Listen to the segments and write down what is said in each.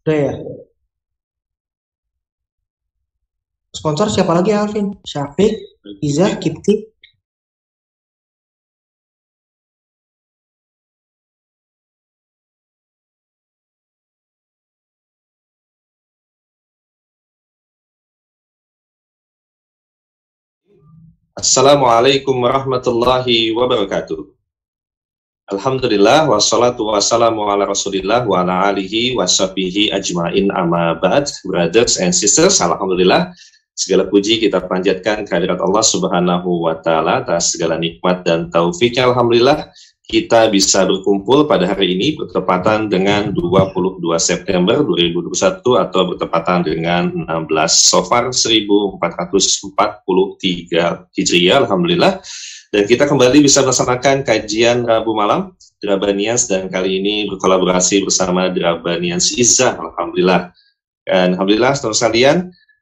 Udah ya. Sponsor siapa lagi Alvin? Syafiq, Iza, Kipti. Assalamualaikum warahmatullahi wabarakatuh. Alhamdulillah wassalatu wassalamu ala rasulillah wa ala alihi wa ajma'in amma ba'd brothers and sisters. Alhamdulillah segala puji kita panjatkan kehadirat Allah subhanahu wa ta'ala atas segala nikmat dan taufiknya. Alhamdulillah kita bisa berkumpul pada hari ini bertepatan dengan 22 September 2021 atau bertepatan dengan 16 Sofar 1443 Hijriah. Alhamdulillah dan kita kembali bisa melaksanakan kajian Rabu malam Drabanians dan kali ini berkolaborasi bersama Drabanians Izzah, Alhamdulillah. Dan Alhamdulillah, teman sekalian,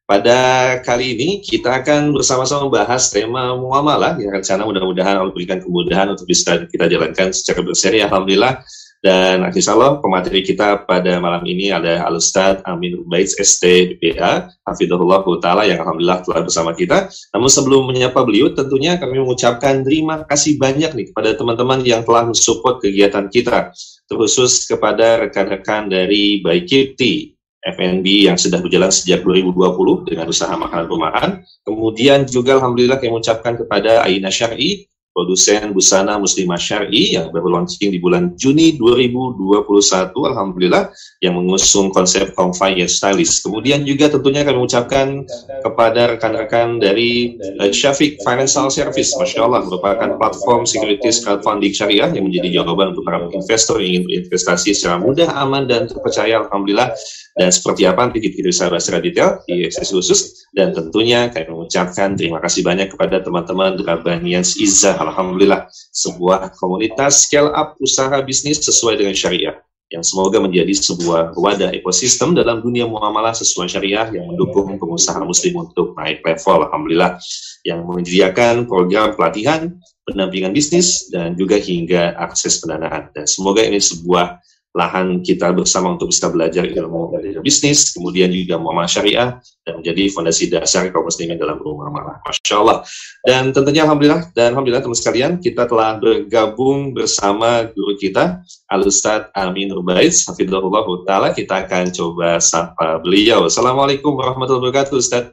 pada kali ini kita akan bersama-sama membahas tema muamalah yang rencana mudah-mudahan Allah berikan kemudahan untuk bisa kita jalankan secara berseri. Alhamdulillah, dan insya Allah pemateri kita pada malam ini ada Al-Ustaz Amin Ubaid ST BPA, Hafidhullah Ta'ala yang Alhamdulillah telah bersama kita. Namun sebelum menyapa beliau, tentunya kami mengucapkan terima kasih banyak nih kepada teman-teman yang telah mensupport kegiatan kita, terkhusus kepada rekan-rekan dari Baikirti, FNB yang sudah berjalan sejak 2020 dengan usaha makanan rumahan. Kemudian juga Alhamdulillah kami mengucapkan kepada Aina Syari, produsen busana Muslimah Syari yang baru launching di bulan Juni 2021 Alhamdulillah yang mengusung konsep Confire Stylist. Kemudian juga tentunya kami mengucapkan kepada rekan-rekan dari uh, Syafiq Financial Service, Masya Allah merupakan platform securities crowdfunding syariah yang menjadi jawaban untuk para investor yang ingin berinvestasi secara mudah, aman, dan terpercaya Alhamdulillah. Dan seperti apa nanti kita bisa bahas secara detail di sesi khusus dan tentunya kami mengucapkan terima kasih banyak kepada teman-teman Drabanians Izzah Alhamdulillah sebuah komunitas scale up usaha bisnis sesuai dengan syariah yang semoga menjadi sebuah wadah ekosistem dalam dunia muamalah sesuai syariah yang mendukung pengusaha muslim untuk naik level Alhamdulillah yang menyediakan program pelatihan, pendampingan bisnis, dan juga hingga akses pendanaan. Dan semoga ini sebuah lahan kita bersama untuk bisa belajar ilmu dari bisnis, kemudian juga muamalah syariah, dan menjadi fondasi dasar kaum muslimin dalam muamalah. Masya Allah. Dan tentunya Alhamdulillah, dan Alhamdulillah teman sekalian, kita telah bergabung bersama guru kita, Al-Ustaz Amin Ubaiz, Hafidhullah Ta'ala. Kita akan coba sapa beliau. Assalamualaikum warahmatullahi wabarakatuh, Ustaz.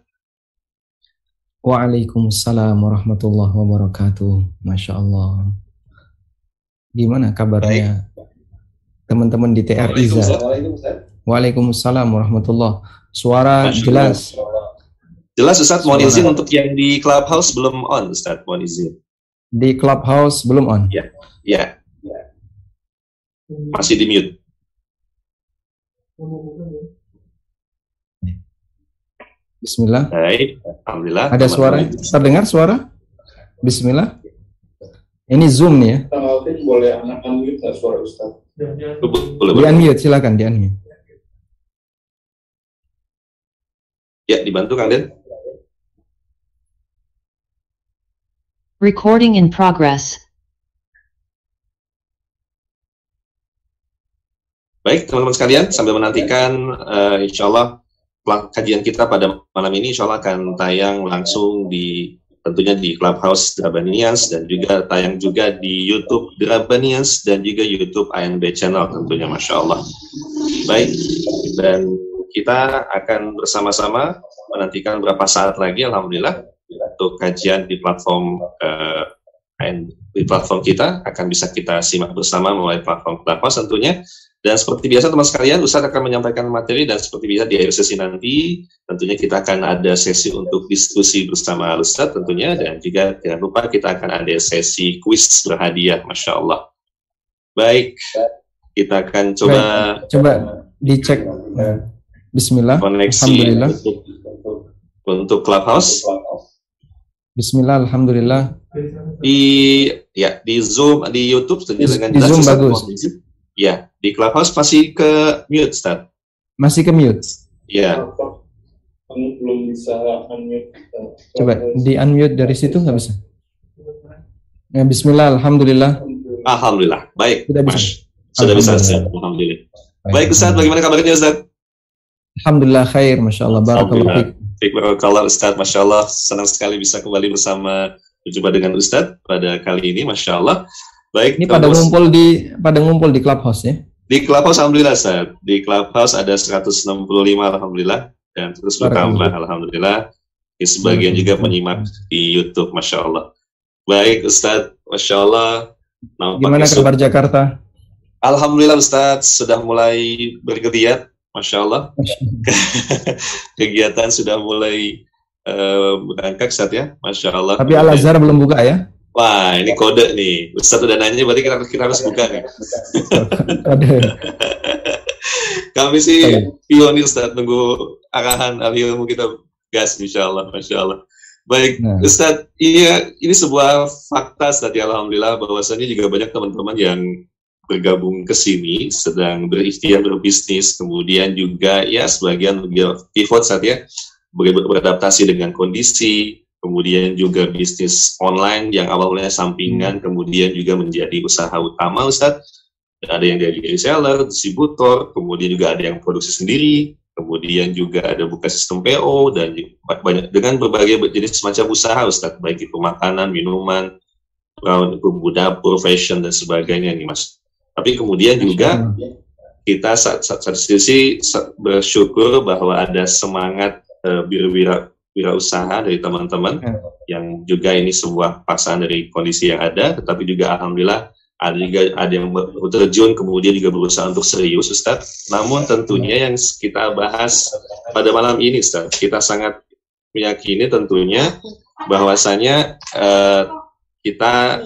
Waalaikumsalam warahmatullahi wabarakatuh. Masya Allah. Gimana kabarnya? Baik teman-teman di TR Iza. Waalaikumsalam warahmatullah. Suara jelas. Jelas Ustaz, mohon izin untuk yang di Clubhouse belum on Ustaz, mohon izin. Di Clubhouse belum on? Ya, ya. Masih di mute. Bismillah. Baik, Alhamdulillah. Ada suara? Terdengar suara? Bismillah. Ini Zoom nih ya. boleh anak unmute suara Ustaz. Di unmute, silakan di unmute. Ya, dibantu Kang Den. Recording in progress. Baik, teman-teman sekalian, sambil menantikan uh, insya Allah kajian kita pada malam ini insya Allah akan tayang langsung di tentunya di Clubhouse Drabanians dan juga tayang juga di YouTube Drabanians dan juga YouTube ANB Channel tentunya Masya Allah. Baik, dan kita akan bersama-sama menantikan beberapa saat lagi Alhamdulillah untuk kajian di platform uh, di platform kita akan bisa kita simak bersama melalui platform Clubhouse tentunya dan seperti biasa teman sekalian, Ustadz akan menyampaikan materi dan seperti biasa di akhir sesi nanti, tentunya kita akan ada sesi untuk diskusi bersama Ustadz tentunya, dan juga jangan lupa kita akan ada sesi kuis berhadiah, Masya Allah. Baik, kita akan coba... Baik, coba dicek. Bismillah. Koneksi Alhamdulillah. Untuk, untuk Clubhouse. Bismillah, Alhamdulillah. Di ya di Zoom, di YouTube di, dengan di Zoom bagus. Ya, di Clubhouse masih ke mute, Ustaz. Masih ke mute? Iya. Belum bisa unmute. Coba di unmute dari situ nggak bisa? Ya, Bismillah, Alhamdulillah. Alhamdulillah, baik. Sudah bisa. Sudah bisa, Ustaz. Alhamdulillah. Baik, Ustaz, bagaimana kabarnya, Ustaz? Alhamdulillah khair, Masya Allah. Barakallah. Barakallah Ustaz, Masya Allah. Senang sekali bisa kembali bersama berjumpa dengan Ustaz pada kali ini, Masya Allah. Baik. Ini pada ngumpul di pada ngumpul di clubhouse ya? Di clubhouse Alhamdulillah Ustaz. Di clubhouse ada 165 Alhamdulillah dan terus bertambah Alhamdulillah. Di sebagian juga menyimak di YouTube, Masya Allah. Baik Ustaz, Masya Allah. Gimana kabar Jakarta? Alhamdulillah Ustaz sudah mulai bergeliat Masya Allah. Kegiatan sudah mulai uh, berangkat saat ya, Masya Allah. Tapi Al Azhar belum buka ya? Wah, ini kode nih. Ustaz udah nanya, berarti kita, kita harus buka nih. Kami sih pionir Ustaz, tunggu arahan ahli ilmu kita gas insya Allah, Masya Allah. Baik, nah. Ustaz, iya, ini sebuah fakta tadi Alhamdulillah bahwasanya juga banyak teman-teman yang bergabung ke sini sedang berikhtiar berbisnis kemudian juga ya sebagian pivot saat ya beradaptasi dengan kondisi kemudian juga bisnis online yang awalnya sampingan kemudian juga menjadi usaha utama Ustaz ada yang dari reseller, distributor, kemudian juga ada yang produksi sendiri, kemudian juga ada buka sistem PO dan banyak dengan berbagai jenis macam usaha Ustaz, baik itu makanan, minuman, bumbu dapur, fashion dan sebagainya nih Mas. Tapi kemudian juga kita satu sisi bersyukur bahwa ada semangat uh, usaha dari teman-teman ya. yang juga ini sebuah pasangan dari kondisi yang ada, tetapi juga alhamdulillah ada juga ada yang terjun kemudian juga berusaha untuk serius Ustaz. Namun tentunya yang kita bahas pada malam ini Ustaz, kita sangat meyakini tentunya bahwasanya uh, kita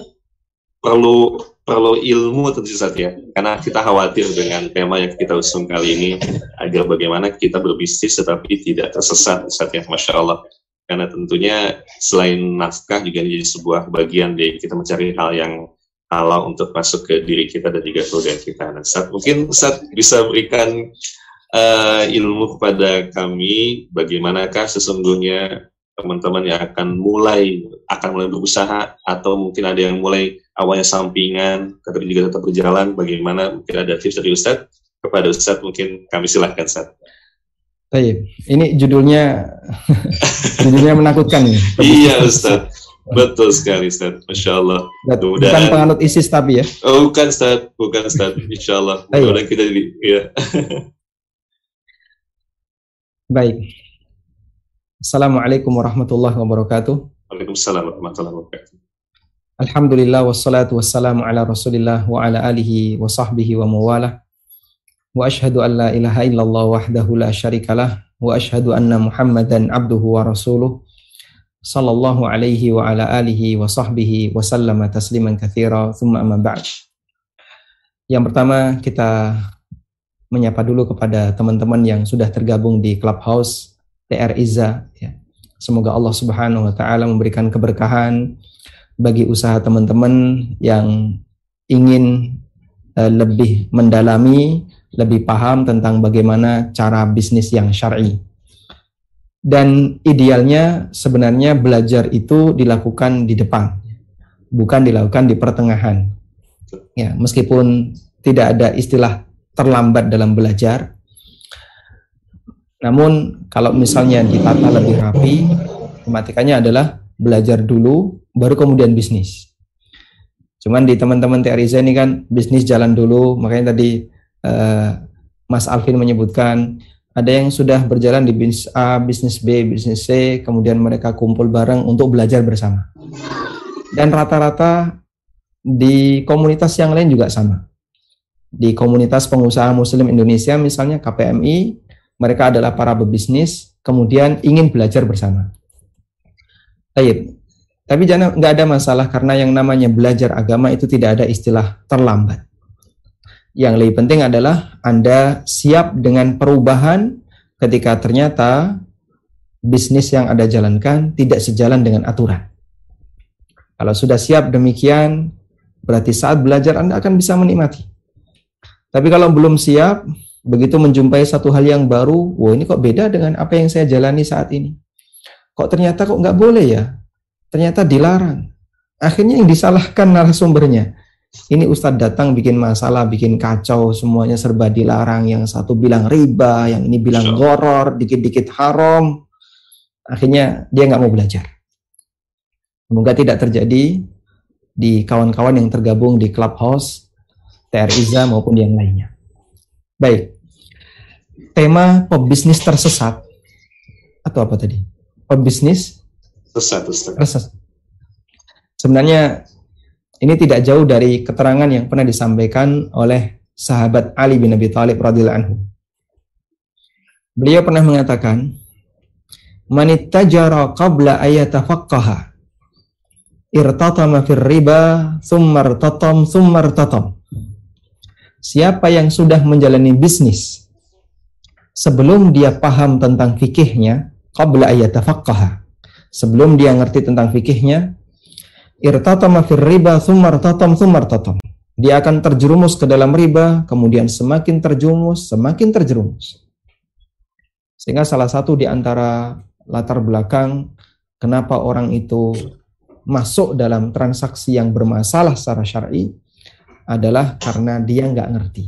perlu perlu ilmu tentu saja karena kita khawatir dengan tema yang kita usung kali ini agar bagaimana kita berbisnis tetapi tidak tersesat saat ya masya Allah karena tentunya selain nafkah juga menjadi sebuah bagian dari kita mencari hal yang halal untuk masuk ke diri kita dan juga keluarga kita. Nah, saat mungkin saat bisa berikan uh, ilmu kepada kami bagaimanakah sesungguhnya teman-teman yang akan mulai akan mulai berusaha atau mungkin ada yang mulai awalnya sampingan tetapi juga tetap berjalan bagaimana mungkin ada tips dari Ustadz kepada Ustadz mungkin kami silahkan Ustadz Baik, ini judulnya judulnya menakutkan ya. iya Ustadz, betul sekali Ustadz, Masya Allah. Mudah bukan penganut ISIS tapi ya? Oh bukan Ustadz, bukan Ustadz, Insya Allah. Mudah kita di, ya. Baik, Assalamualaikum warahmatullahi wabarakatuh. Waalaikumsalam warahmatullahi wabarakatuh. Alhamdulillah wassalatu wassalamu ala Rasulillah wa ala alihi wa sahbihi wa mawala. Wa ashhadu an la ilaha illallah wahdahu la syarikalah wa ashhadu anna Muhammadan abduhu wa rasuluh sallallahu alaihi wa ala alihi wa sahbihi wa sallama tasliman katsira thumma amma ba'd. Yang pertama kita menyapa dulu kepada teman-teman yang sudah tergabung di Clubhouse TR Iza ya. Semoga Allah Subhanahu wa taala memberikan keberkahan bagi usaha teman-teman yang ingin uh, lebih mendalami, lebih paham tentang bagaimana cara bisnis yang syar'i. Dan idealnya sebenarnya belajar itu dilakukan di depan, bukan dilakukan di pertengahan. Ya, meskipun tidak ada istilah terlambat dalam belajar, namun kalau misalnya ditata lebih rapi, tematikanya adalah belajar dulu, baru kemudian bisnis. Cuman di teman-teman TRIZ ini kan bisnis jalan dulu, makanya tadi uh, Mas Alvin menyebutkan ada yang sudah berjalan di bisnis A, bisnis B, bisnis C, kemudian mereka kumpul bareng untuk belajar bersama. Dan rata-rata di komunitas yang lain juga sama. Di komunitas pengusaha muslim Indonesia misalnya KPMI, mereka adalah para pebisnis, kemudian ingin belajar bersama. Baik, tapi jangan nggak ada masalah karena yang namanya belajar agama itu tidak ada istilah terlambat. Yang lebih penting adalah Anda siap dengan perubahan ketika ternyata bisnis yang Anda jalankan tidak sejalan dengan aturan. Kalau sudah siap demikian, berarti saat belajar Anda akan bisa menikmati. Tapi kalau belum siap, begitu menjumpai satu hal yang baru, wah ini kok beda dengan apa yang saya jalani saat ini. Kok ternyata kok nggak boleh ya? Ternyata dilarang. Akhirnya yang disalahkan narasumbernya. ini Ustadz datang bikin masalah, bikin kacau, semuanya serba dilarang. Yang satu bilang riba, yang ini bilang goror, dikit-dikit haram. Akhirnya dia nggak mau belajar. Semoga tidak terjadi di kawan-kawan yang tergabung di Clubhouse, TR Iza maupun yang lainnya. Baik, tema pebisnis tersesat atau apa tadi? Pebisnis sesat, sesat. Sebenarnya ini tidak jauh dari keterangan yang pernah disampaikan oleh sahabat Ali bin Abi Thalib radhiyallahu anhu. Beliau pernah mengatakan, "Manittajara qabla ayatafaqqaha irtatama fir riba thumma irtatam thumma irtatam." Siapa yang sudah menjalani bisnis sebelum dia paham tentang fikihnya, qabla ayatafaqqaha. Sebelum dia ngerti tentang fikihnya, irtatama fir riba sumartatam sumartatam. Dia akan terjerumus ke dalam riba, kemudian semakin terjerumus, semakin terjerumus. Sehingga salah satu di antara latar belakang kenapa orang itu masuk dalam transaksi yang bermasalah secara syar'i adalah karena dia nggak ngerti.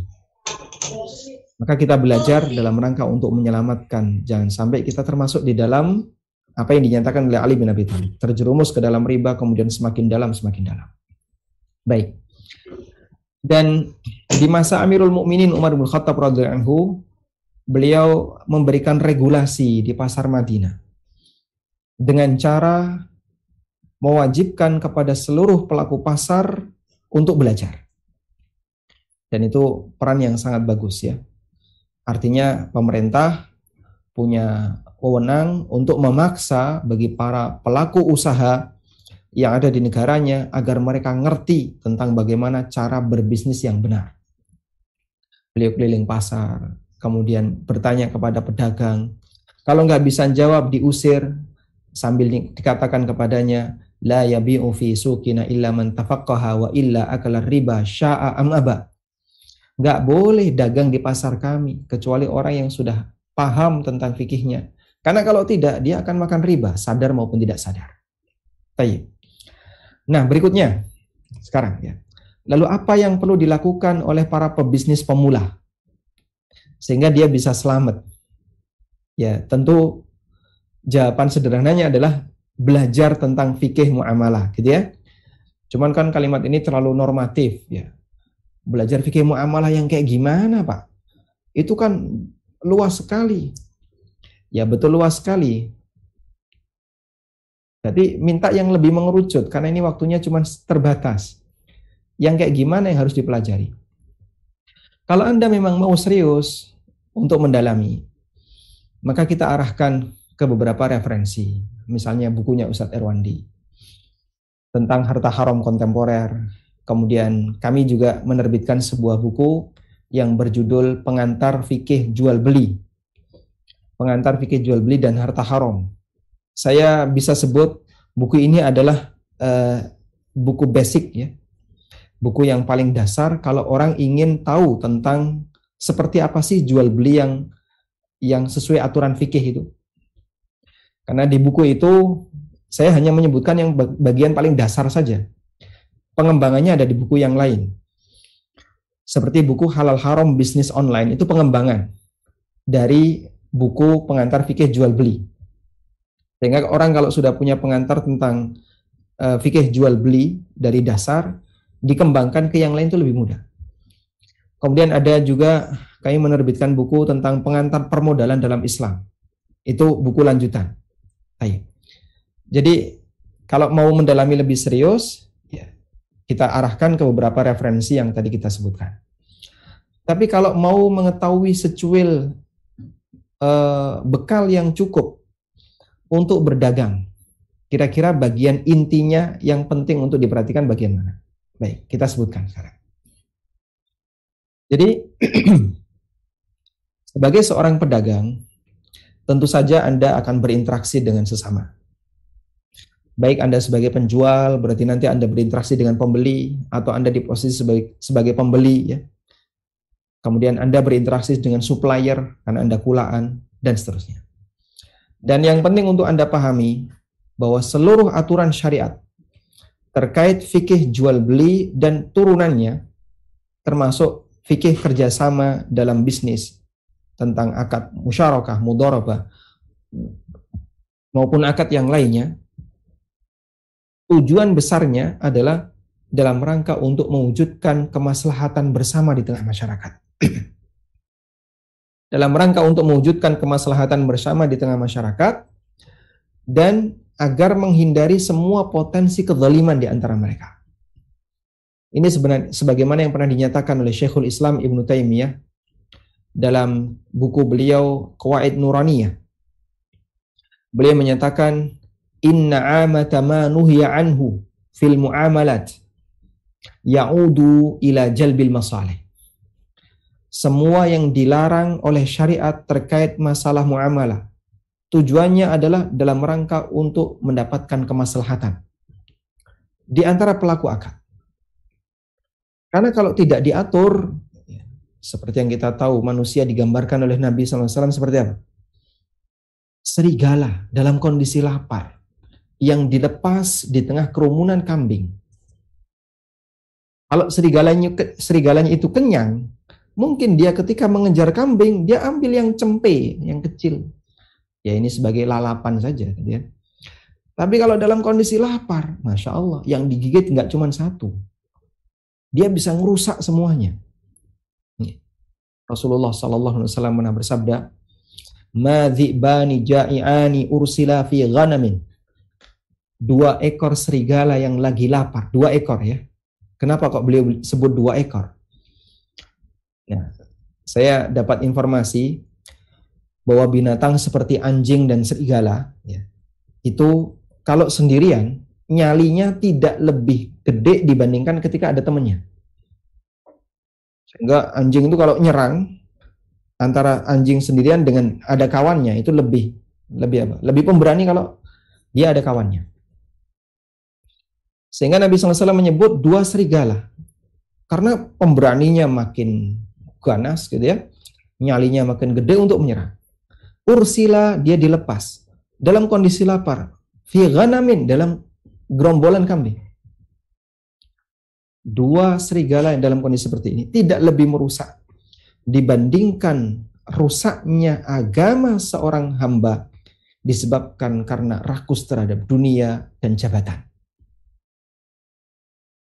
Maka kita belajar dalam rangka untuk menyelamatkan, jangan sampai kita termasuk di dalam apa yang dinyatakan oleh Ali bin Abi Thalib. Terjerumus ke dalam riba, kemudian semakin dalam, semakin dalam. Baik. Dan di masa Amirul Mukminin Umar bin Khattab radhiyallahu anhu, beliau memberikan regulasi di pasar Madinah dengan cara mewajibkan kepada seluruh pelaku pasar untuk belajar. Dan itu peran yang sangat bagus ya. Artinya pemerintah punya wewenang untuk memaksa bagi para pelaku usaha yang ada di negaranya agar mereka ngerti tentang bagaimana cara berbisnis yang benar. Beliau keliling pasar, kemudian bertanya kepada pedagang. Kalau nggak bisa jawab, diusir sambil dikatakan kepadanya, la yabi'u fi suqina illa man tafaqqaha wa illa akala riba sya'a am aba. Boleh dagang di pasar kami kecuali orang yang sudah paham tentang fikihnya karena kalau tidak, dia akan makan riba, sadar maupun tidak sadar. Baik. Nah, berikutnya. Sekarang ya. Lalu apa yang perlu dilakukan oleh para pebisnis pemula? Sehingga dia bisa selamat. Ya, tentu jawaban sederhananya adalah belajar tentang fikih muamalah, gitu ya. Cuman kan kalimat ini terlalu normatif, ya. Belajar fikih muamalah yang kayak gimana, Pak? Itu kan luas sekali Ya betul luas sekali. Jadi minta yang lebih mengerucut karena ini waktunya cuma terbatas. Yang kayak gimana yang harus dipelajari? Kalau Anda memang mau serius untuk mendalami, maka kita arahkan ke beberapa referensi. Misalnya bukunya Ustadz Erwandi tentang harta haram kontemporer. Kemudian kami juga menerbitkan sebuah buku yang berjudul Pengantar Fikih Jual Beli pengantar fikih jual beli dan harta haram. Saya bisa sebut buku ini adalah uh, buku basic ya. Buku yang paling dasar kalau orang ingin tahu tentang seperti apa sih jual beli yang yang sesuai aturan fikih itu. Karena di buku itu saya hanya menyebutkan yang bagian paling dasar saja. Pengembangannya ada di buku yang lain. Seperti buku Halal Haram Bisnis Online itu pengembangan dari buku pengantar fikih jual beli. Sehingga orang kalau sudah punya pengantar tentang uh, fikih jual beli dari dasar, dikembangkan ke yang lain itu lebih mudah. Kemudian ada juga kami menerbitkan buku tentang pengantar permodalan dalam Islam. Itu buku lanjutan. Ayo. Jadi kalau mau mendalami lebih serius, ya, kita arahkan ke beberapa referensi yang tadi kita sebutkan. Tapi kalau mau mengetahui secuil uh, bekal yang cukup untuk berdagang. Kira-kira bagian intinya yang penting untuk diperhatikan bagian mana? Baik, kita sebutkan sekarang. Jadi, sebagai seorang pedagang, tentu saja Anda akan berinteraksi dengan sesama. Baik Anda sebagai penjual, berarti nanti Anda berinteraksi dengan pembeli, atau Anda di posisi sebagai, sebagai pembeli, ya. Kemudian Anda berinteraksi dengan supplier karena Anda kulaan dan seterusnya. Dan yang penting untuk Anda pahami bahwa seluruh aturan syariat terkait fikih jual beli dan turunannya, termasuk fikih kerjasama dalam bisnis tentang akad musyarakah, mudharabah, maupun akad yang lainnya, tujuan besarnya adalah dalam rangka untuk mewujudkan kemaslahatan bersama di tengah masyarakat. Dalam rangka untuk mewujudkan kemaslahatan bersama di tengah masyarakat dan agar menghindari semua potensi kezaliman di antara mereka. Ini sebenarnya sebagaimana yang pernah dinyatakan oleh Syekhul Islam Ibnu Taimiyah dalam buku beliau Qawaid Nuraniyah. Beliau menyatakan inna amata ma nuhiya anhu fil muamalat ya'udu ila jalbil masalih. Semua yang dilarang oleh syariat terkait masalah muamalah tujuannya adalah dalam rangka untuk mendapatkan kemaslahatan di antara pelaku akad. Karena kalau tidak diatur, seperti yang kita tahu manusia digambarkan oleh Nabi SAW seperti apa? Serigala dalam kondisi lapar yang dilepas di tengah kerumunan kambing. Kalau serigalanya serigalanya itu kenyang, mungkin dia ketika mengejar kambing dia ambil yang cempe, yang kecil. Ya ini sebagai lalapan saja, ya. Tapi kalau dalam kondisi lapar, masya Allah, yang digigit nggak cuma satu, dia bisa merusak semuanya. Rasulullah Sallallahu Alaihi Wasallam pernah bersabda, "Madzibani ja'iani ursila fi ghanamin." Dua ekor serigala yang lagi lapar, dua ekor ya. Kenapa kok beliau sebut dua ekor? Nah, saya dapat informasi bahwa binatang seperti anjing dan serigala ya, itu kalau sendirian nyalinya tidak lebih gede dibandingkan ketika ada temannya. Sehingga anjing itu kalau nyerang antara anjing sendirian dengan ada kawannya itu lebih lebih apa? Lebih pemberani kalau dia ada kawannya. Sehingga Nabi SAW menyebut dua serigala. Karena pemberaninya makin ganas gitu ya. Nyalinya makin gede untuk menyerang. Ursila dia dilepas. Dalam kondisi lapar. Fi ghanamin dalam gerombolan kambing. Dua serigala yang dalam kondisi seperti ini tidak lebih merusak dibandingkan rusaknya agama seorang hamba disebabkan karena rakus terhadap dunia dan jabatan.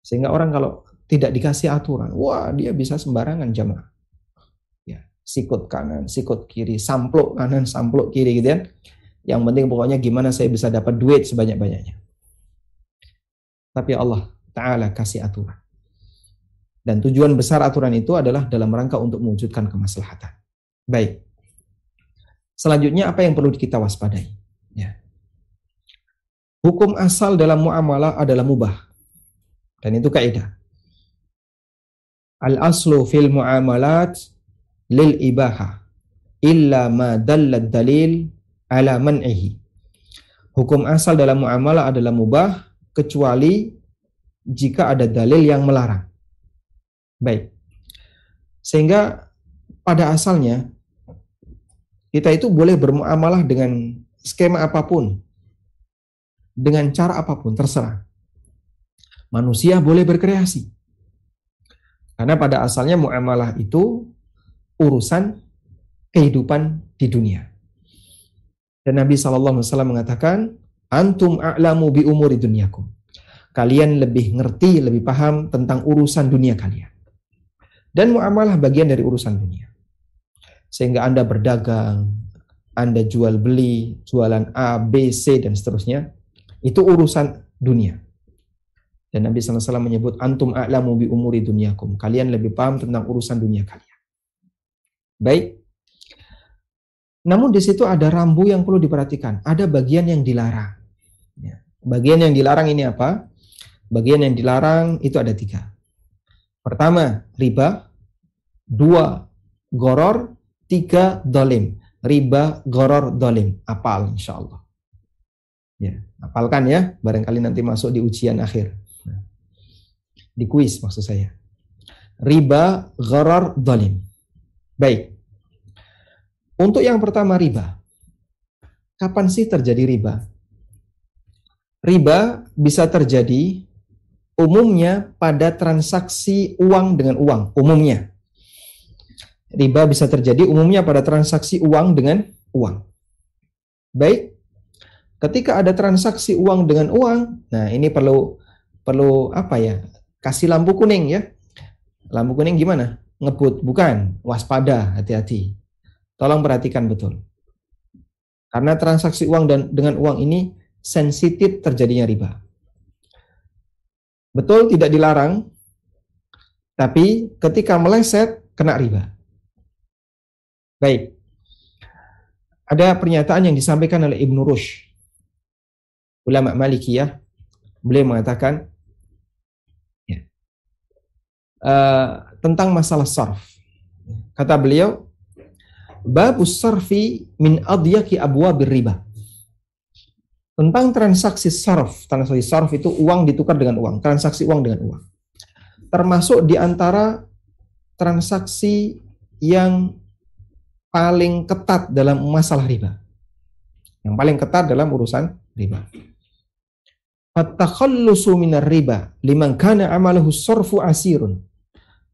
Sehingga orang kalau tidak dikasih aturan, wah dia bisa sembarangan jamaah. Sikut kanan, sikut kiri, sampluk kanan, sampluk kiri gitu kan. Yang penting pokoknya gimana saya bisa dapat duit sebanyak-banyaknya. Tapi Allah Ta'ala kasih aturan. Dan tujuan besar aturan itu adalah dalam rangka untuk mewujudkan kemaslahatan. Baik. Selanjutnya apa yang perlu kita waspadai? Ya. Hukum asal dalam muamalah adalah mubah. Dan itu kaidah. Al-aslu fil muamalat lil ibaha illa ma dallad dalil ala man'ihi. Hukum asal dalam muamalah adalah mubah kecuali jika ada dalil yang melarang. Baik. Sehingga pada asalnya kita itu boleh bermuamalah dengan skema apa pun. Dengan cara apa pun, terserah. Manusia boleh berkreasi. Karena pada asalnya muamalah itu urusan kehidupan di dunia. Dan Nabi SAW mengatakan, Antum a'lamu bi umuri dunyakum. Kalian lebih ngerti, lebih paham tentang urusan dunia kalian. Dan muamalah bagian dari urusan dunia. Sehingga Anda berdagang, Anda jual beli, jualan A, B, C, dan seterusnya. Itu urusan dunia. Dan Nabi SAW menyebut, Antum a'lamu bi umuri dunyakum. Kalian lebih paham tentang urusan dunia kalian. Baik, namun di situ ada rambu yang perlu diperhatikan. Ada bagian yang dilarang. Ya. Bagian yang dilarang ini apa? Bagian yang dilarang itu ada tiga. Pertama, riba. Dua, goror. Tiga, dolim. Riba, goror, dolim. Apal, insya Allah. Ya, apalkan ya. Barangkali nanti masuk di ujian akhir. Nah, di kuis maksud saya. Riba, goror, dolim. Baik. Untuk yang pertama riba. Kapan sih terjadi riba? Riba bisa terjadi umumnya pada transaksi uang dengan uang, umumnya. Riba bisa terjadi umumnya pada transaksi uang dengan uang. Baik, ketika ada transaksi uang dengan uang, nah ini perlu perlu apa ya? Kasih lampu kuning ya. Lampu kuning gimana? Ngebut, bukan. Waspada, hati-hati. Tolong perhatikan betul. Karena transaksi uang dan dengan uang ini sensitif terjadinya riba. Betul tidak dilarang, tapi ketika meleset kena riba. Baik. Ada pernyataan yang disampaikan oleh Ibnu Rushd. Ulama Malikiyah. Beliau mengatakan ya, uh, tentang masalah sarf. Kata beliau, Babus sarfi min adyaki abwa riba. Tentang transaksi sarf. Transaksi sarf itu uang ditukar dengan uang. Transaksi uang dengan uang. Termasuk di antara transaksi yang paling ketat dalam masalah riba. Yang paling ketat dalam urusan riba. At-takhallusu minar riba liman kana amaluhu sarfu asirun.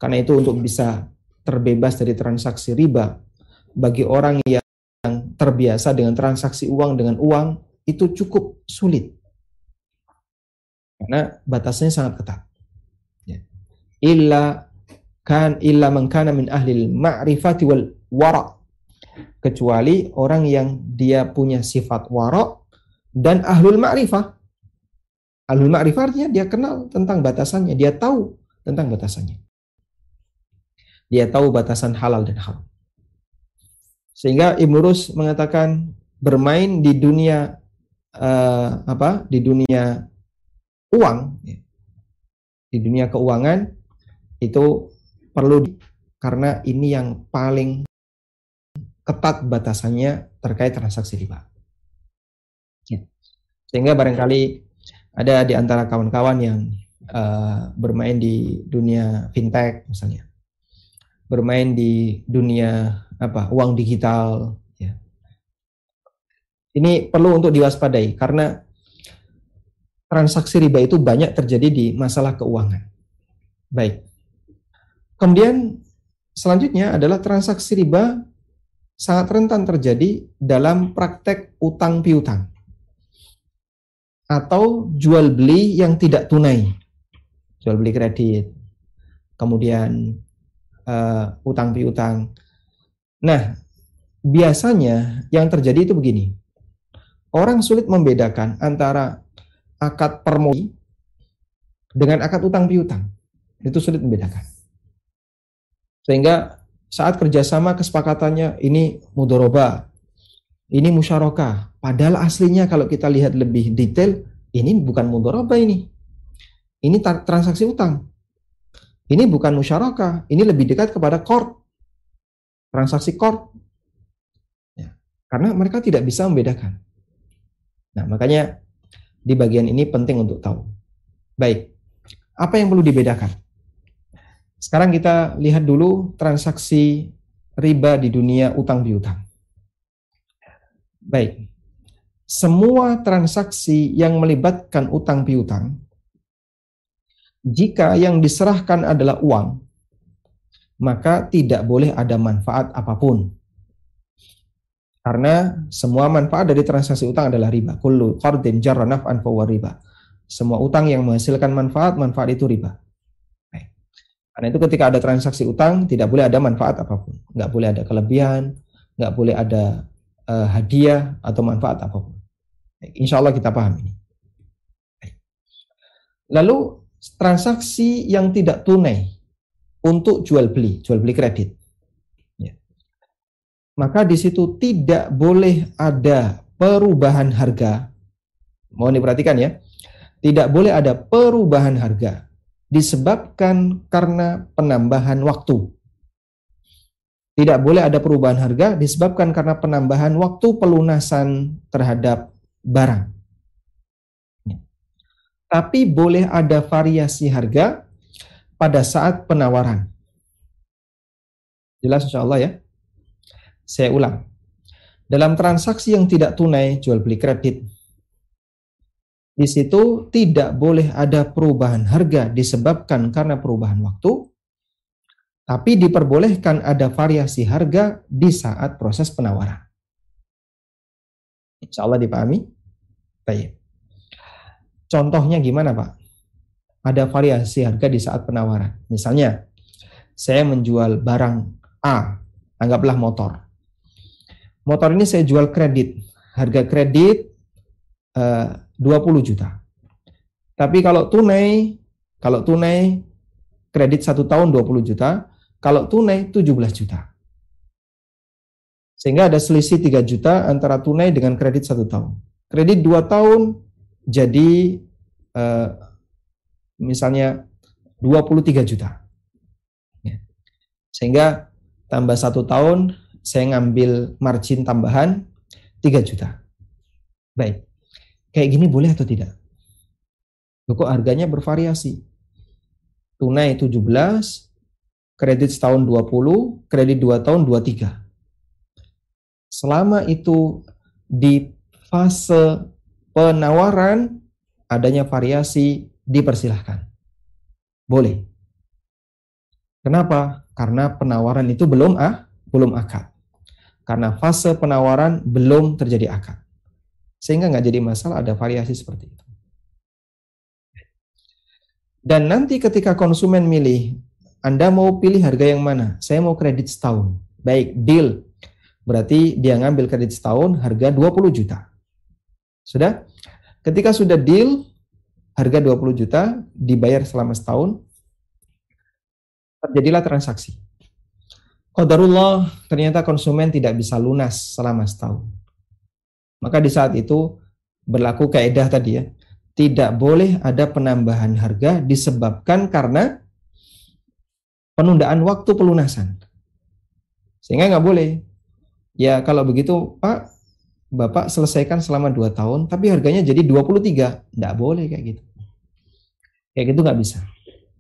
Karena itu untuk bisa terbebas dari transaksi riba bagi orang yang terbiasa dengan transaksi uang dengan uang itu cukup sulit. Karena batasnya sangat ketat. Ya. Illa kan illa man kana min ahli ma'rifati wal wara kecuali orang yang dia punya sifat warok dan ahlul ma'rifah. Ahlul ma'rifah artinya dia kenal tentang batasannya, dia tahu tentang batasannya. Dia tahu batasan halal dan haram. Sehingga Ibnu Rus mengatakan bermain di dunia uh, apa? Di dunia uang, ya. di dunia keuangan itu perlu karena ini yang paling ketat batasannya terkait transaksi riba. Ya. Sehingga barangkali ada di antara kawan-kawan yang uh, bermain di dunia fintech misalnya, bermain di dunia apa uang digital, ya. ini perlu untuk diwaspadai karena transaksi riba itu banyak terjadi di masalah keuangan. Baik. Kemudian selanjutnya adalah transaksi riba sangat rentan terjadi dalam praktek utang piutang atau jual beli yang tidak tunai, jual beli kredit, kemudian uh, utang piutang. Nah, biasanya yang terjadi itu begini, orang sulit membedakan antara akad permohonan dengan akad utang piutang, itu sulit membedakan. Sehingga saat kerjasama kesepakatannya ini mudoroba, ini musyarakah. Padahal aslinya kalau kita lihat lebih detail, ini bukan mudoroba ini. Ini transaksi utang. Ini bukan musyarakah, ini lebih dekat kepada court. Transaksi court. Ya, karena mereka tidak bisa membedakan. Nah, makanya di bagian ini penting untuk tahu. Baik, apa yang perlu dibedakan? Sekarang kita lihat dulu transaksi riba di dunia utang piutang. Baik. Semua transaksi yang melibatkan utang piutang jika yang diserahkan adalah uang, maka tidak boleh ada manfaat apa pun. Karena semua manfaat dari transaksi utang adalah riba. Kullu qardin jarra naf'an riba. Semua utang yang menghasilkan manfaat, manfaat itu riba. Karena itu ketika ada transaksi utang tidak boleh ada manfaat apa pun, nggak boleh ada kelebihan, nggak boleh ada uh, hadiah atau manfaat apa pun. Insya Allah kita paham ini. Lalu transaksi yang tidak tunai untuk jual beli, jual beli kredit. Ya. Maka di situ tidak boleh ada perubahan harga. Mohon diperhatikan ya. Tidak boleh ada perubahan harga disebabkan karena penambahan waktu. Tidak boleh ada perubahan harga disebabkan karena penambahan waktu pelunasan terhadap barang. Tapi boleh ada variasi harga pada saat penawaran. Jelas insya Allah ya. Saya ulang. Dalam transaksi yang tidak tunai, jual beli kredit, Di situ tidak boleh ada perubahan harga disebabkan karena perubahan waktu, tapi diperbolehkan ada variasi harga di saat proses penawaran. Insya Allah dipahami? Baik. Contohnya gimana Pak? Ada variasi harga di saat penawaran. Misalnya, saya menjual barang A, anggaplah motor. Motor ini saya jual kredit. Harga kredit eh, 20 juta. Tapi kalau tunai, kalau tunai kredit satu tahun 20 juta, kalau tunai 17 juta. Sehingga ada selisih 3 juta antara tunai dengan kredit satu tahun. Kredit 2 tahun jadi eh, misalnya 23 juta. Ya. Sehingga tambah satu tahun saya ngambil margin tambahan 3 juta. Baik. Kayak gini boleh atau tidak? Kok harganya bervariasi. Tunai 17, kredit setahun 20, kredit 2 tahun 23. Selama itu di fase penawaran adanya variasi dipersilahkan. Boleh. Kenapa? Karena penawaran itu belum ah, belum akad karena fase penawaran belum terjadi akad. Sehingga nggak jadi masalah ada variasi seperti itu. Dan nanti ketika konsumen milih, Anda mau pilih harga yang mana? Saya mau kredit setahun. Baik, deal. Berarti dia ngambil kredit setahun harga 20 juta. Sudah? Ketika sudah deal, harga 20 juta dibayar selama setahun, terjadilah transaksi. Qadarullah ternyata konsumen tidak bisa lunas selama setahun. Maka di saat itu berlaku kaedah tadi ya, tidak boleh ada penambahan harga disebabkan karena penundaan waktu pelunasan. Sehingga nggak boleh. Ya kalau begitu Pak, Bapak selesaikan selama 2 tahun, tapi harganya jadi 23. Nggak boleh kayak gitu. Kayak gitu nggak bisa.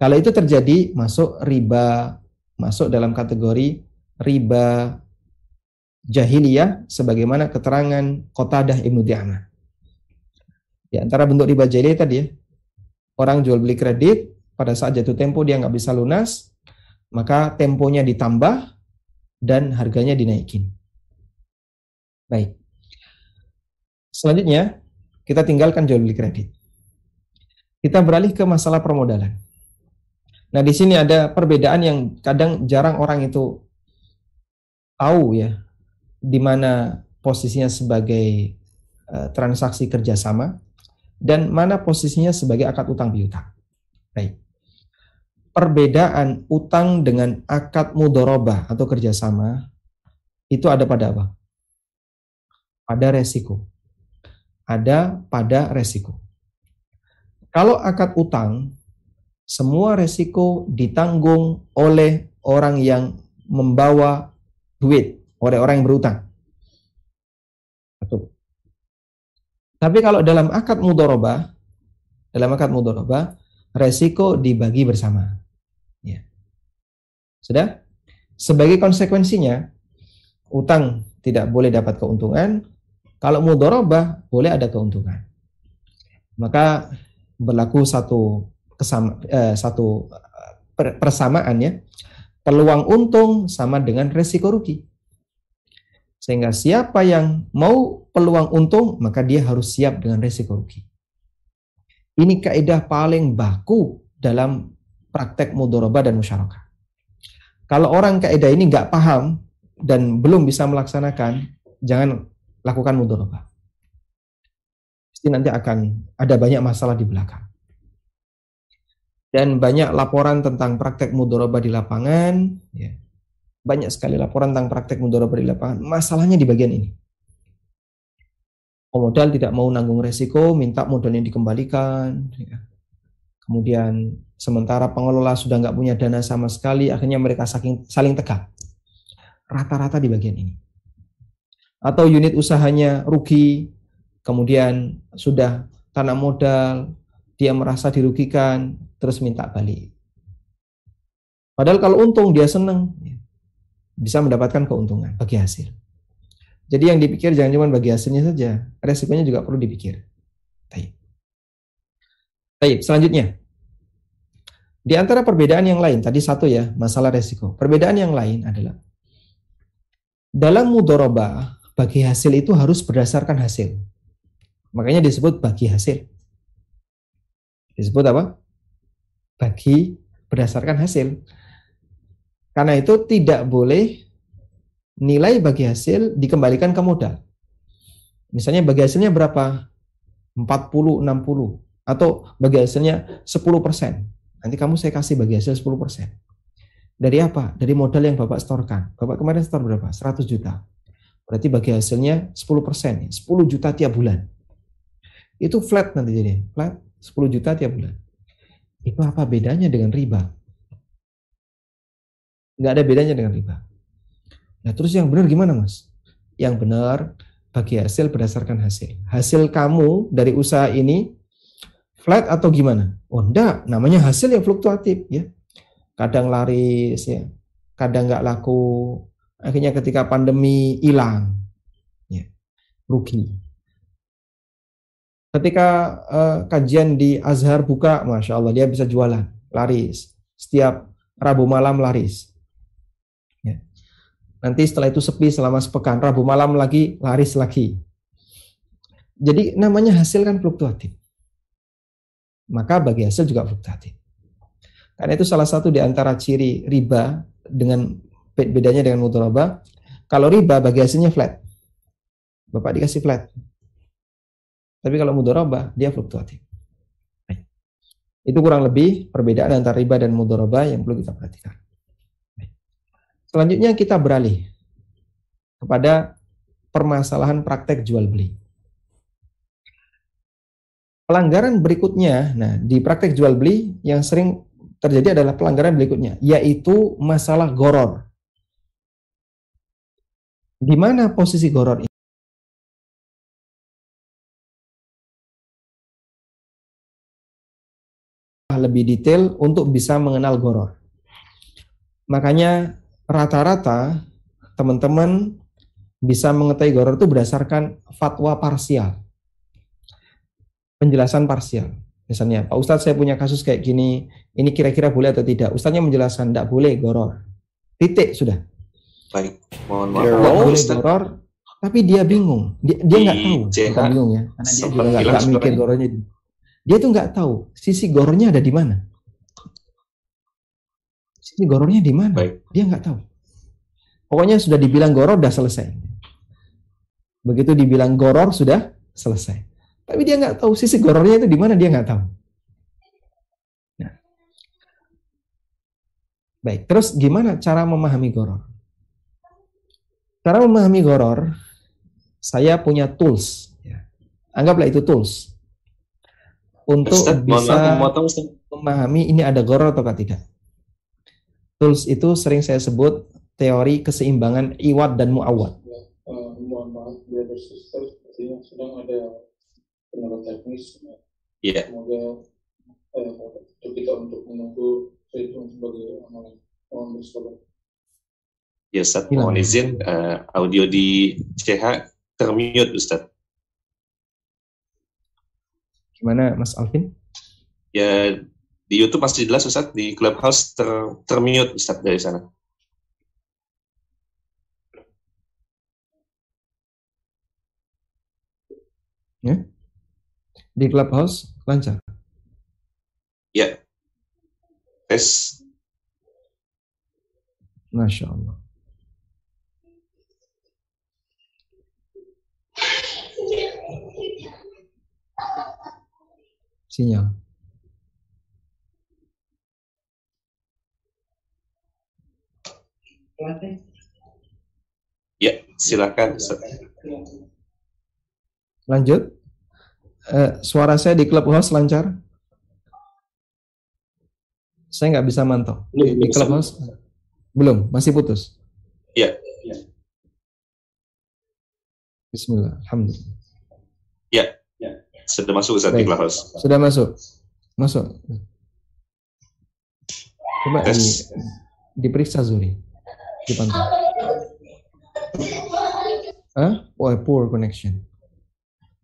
Kalau itu terjadi, masuk riba masuk dalam kategori riba jahiliyah sebagaimana keterangan Qatadah Ibnu Di'amah. Di antara bentuk riba jahiliyah tadi ya, orang jual beli kredit, pada saat jatuh tempo dia nggak bisa lunas, maka temponya ditambah dan harganya dinaikin. Baik. Selanjutnya, kita tinggalkan jual beli kredit. Kita beralih ke masalah permodalan. Nah, di sini ada perbedaan yang kadang jarang orang itu tahu ya di mana posisinya sebagai uh, transaksi kerjasama dan mana posisinya sebagai akad utang piutang. Baik. Perbedaan utang dengan akad mudorobah atau kerjasama itu ada pada apa? Pada resiko. Ada pada resiko. Kalau akad utang semua resiko ditanggung oleh orang yang membawa duit, oleh orang yang berutang. Tapi kalau dalam akad mudoroba, dalam akad mudoroba, resiko dibagi bersama. Ya. Sudah? Sebagai konsekuensinya, utang tidak boleh dapat keuntungan, kalau mudoroba boleh ada keuntungan. Maka berlaku satu kesama, eh, satu eh, persamaan ya. Peluang untung sama dengan resiko rugi. Sehingga siapa yang mau peluang untung, maka dia harus siap dengan resiko rugi. Ini kaidah paling baku dalam praktek mudoroba dan musyarakah. Kalau orang kaidah ini nggak paham dan belum bisa melaksanakan, jangan lakukan mudoroba. Pasti nanti akan ada banyak masalah di belakang dan banyak laporan tentang praktek mudoroba di lapangan. Ya. Banyak sekali laporan tentang praktek mudoroba di lapangan. Masalahnya di bagian ini. Pemodal tidak mau nanggung resiko, minta modalnya dikembalikan. Ya. Kemudian sementara pengelola sudah nggak punya dana sama sekali, akhirnya mereka saking, saling tegak. Rata-rata di bagian ini. Atau unit usahanya rugi, kemudian sudah tanah modal, dia merasa dirugikan, terus minta balik. Padahal kalau untung dia senang, bisa mendapatkan keuntungan bagi hasil. Jadi yang dipikir jangan cuma bagi hasilnya saja, resikonya juga perlu dipikir. Baik, selanjutnya. Di antara perbedaan yang lain, tadi satu ya, masalah resiko. Perbedaan yang lain adalah dalam mudoroba, bagi hasil itu harus berdasarkan hasil. Makanya disebut bagi hasil. Disebut apa? Bagi berdasarkan hasil. Karena itu tidak boleh nilai bagi hasil dikembalikan ke modal. Misalnya bagi hasilnya berapa? 40, 60 atau bagi hasilnya 10%. Nanti kamu saya kasih bagi hasil 10%. Dari apa? Dari modal yang Bapak setorkan. Bapak kemarin setor berapa? 100 juta. Berarti bagi hasilnya 10%, 10 juta tiap bulan. Itu flat nanti jadi, flat 10 juta tiap bulan. Itu apa bedanya dengan riba? Nggak ada bedanya dengan riba. Nah terus yang benar gimana mas? Yang benar bagi hasil berdasarkan hasil. Hasil kamu dari usaha ini flat atau gimana? Oh enggak, namanya hasil yang fluktuatif ya. Kadang laris ya, kadang nggak laku. Akhirnya ketika pandemi hilang, ya, rugi. Ketika uh, kajian di Azhar buka, masya Allah dia bisa jualan, laris. Setiap Rabu malam laris. Nanti setelah itu sepi selama sepekan, Rabu malam lagi laris lagi. Jadi namanya hasil kan fluktuatif. Maka bagi hasil juga fluktuatif. Karena itu salah satu di antara ciri riba dengan bedanya dengan mudharabah. Kalau riba bagi hasilnya flat. Bapak dikasih flat. Tapi kalau mudharabah dia fluktuatif. Itu kurang lebih perbedaan antara riba dan mudharabah yang perlu kita perhatikan. Selanjutnya kita beralih kepada permasalahan praktek jual beli. Pelanggaran berikutnya, nah di praktek jual beli yang sering terjadi adalah pelanggaran berikutnya, yaitu masalah goror. Di mana posisi goror ini? lebih detail untuk bisa mengenal goror. Makanya rata-rata teman-teman bisa mengetahui goror itu berdasarkan fatwa parsial. Penjelasan parsial. Misalnya, Pak Ustadz saya punya kasus kayak gini, ini kira-kira boleh atau tidak? Ustadznya menjelaskan, tidak boleh goror. Titik sudah. Baik, mohon maaf. Boleh goror, tapi dia bingung. Dia, dia nggak tahu. Bukan bingung ya, karena dia juga nggak mikir gorornya. Dia tuh nggak tahu sisi gorornya ada di mana. Sisi gorornya di mana? Baik. Dia nggak tahu. Pokoknya sudah dibilang goror, sudah selesai. Begitu dibilang goror, sudah selesai. Tapi dia nggak tahu sisi gorornya itu di mana, dia nggak tahu. Nah. Baik, terus gimana cara memahami goror? Cara memahami goror, saya punya tools. Ya. Anggaplah itu tools. Untuk Ustaz, bisa memahami ini ada goror atau tidak. Tools itu sering saya sebut teori keseimbangan iwat dan muawat. Ya, uh, mohon maaf, brother sister, sepertinya sedang ada kendala teknis. Iya. Yeah. Semoga uh, kita untuk menunggu itu sebagai amalan. Mohon bersabar. Ya Ustaz, mohon izin uh, audio di CH termute Ustaz. Gimana Mas Alvin? Ya di YouTube masih jelas Ustaz, di Clubhouse ter termute Ustaz dari sana. Ya. Di Clubhouse lancar. Ya. Tes. Masya Allah. Sinyal. Ya, silakan. Lanjut. Eh, suara saya di Clubhouse lancar? Saya nggak bisa mantau. Belum, di Clubhouse? Belum, masih putus? Iya. Bismillah, Alhamdulillah. Sudah masuk Ustaz di. Sudah masuk. Masuk. Coba yes. di, diperiksa zuri, Dipantau. Hah? Oh, poor connection.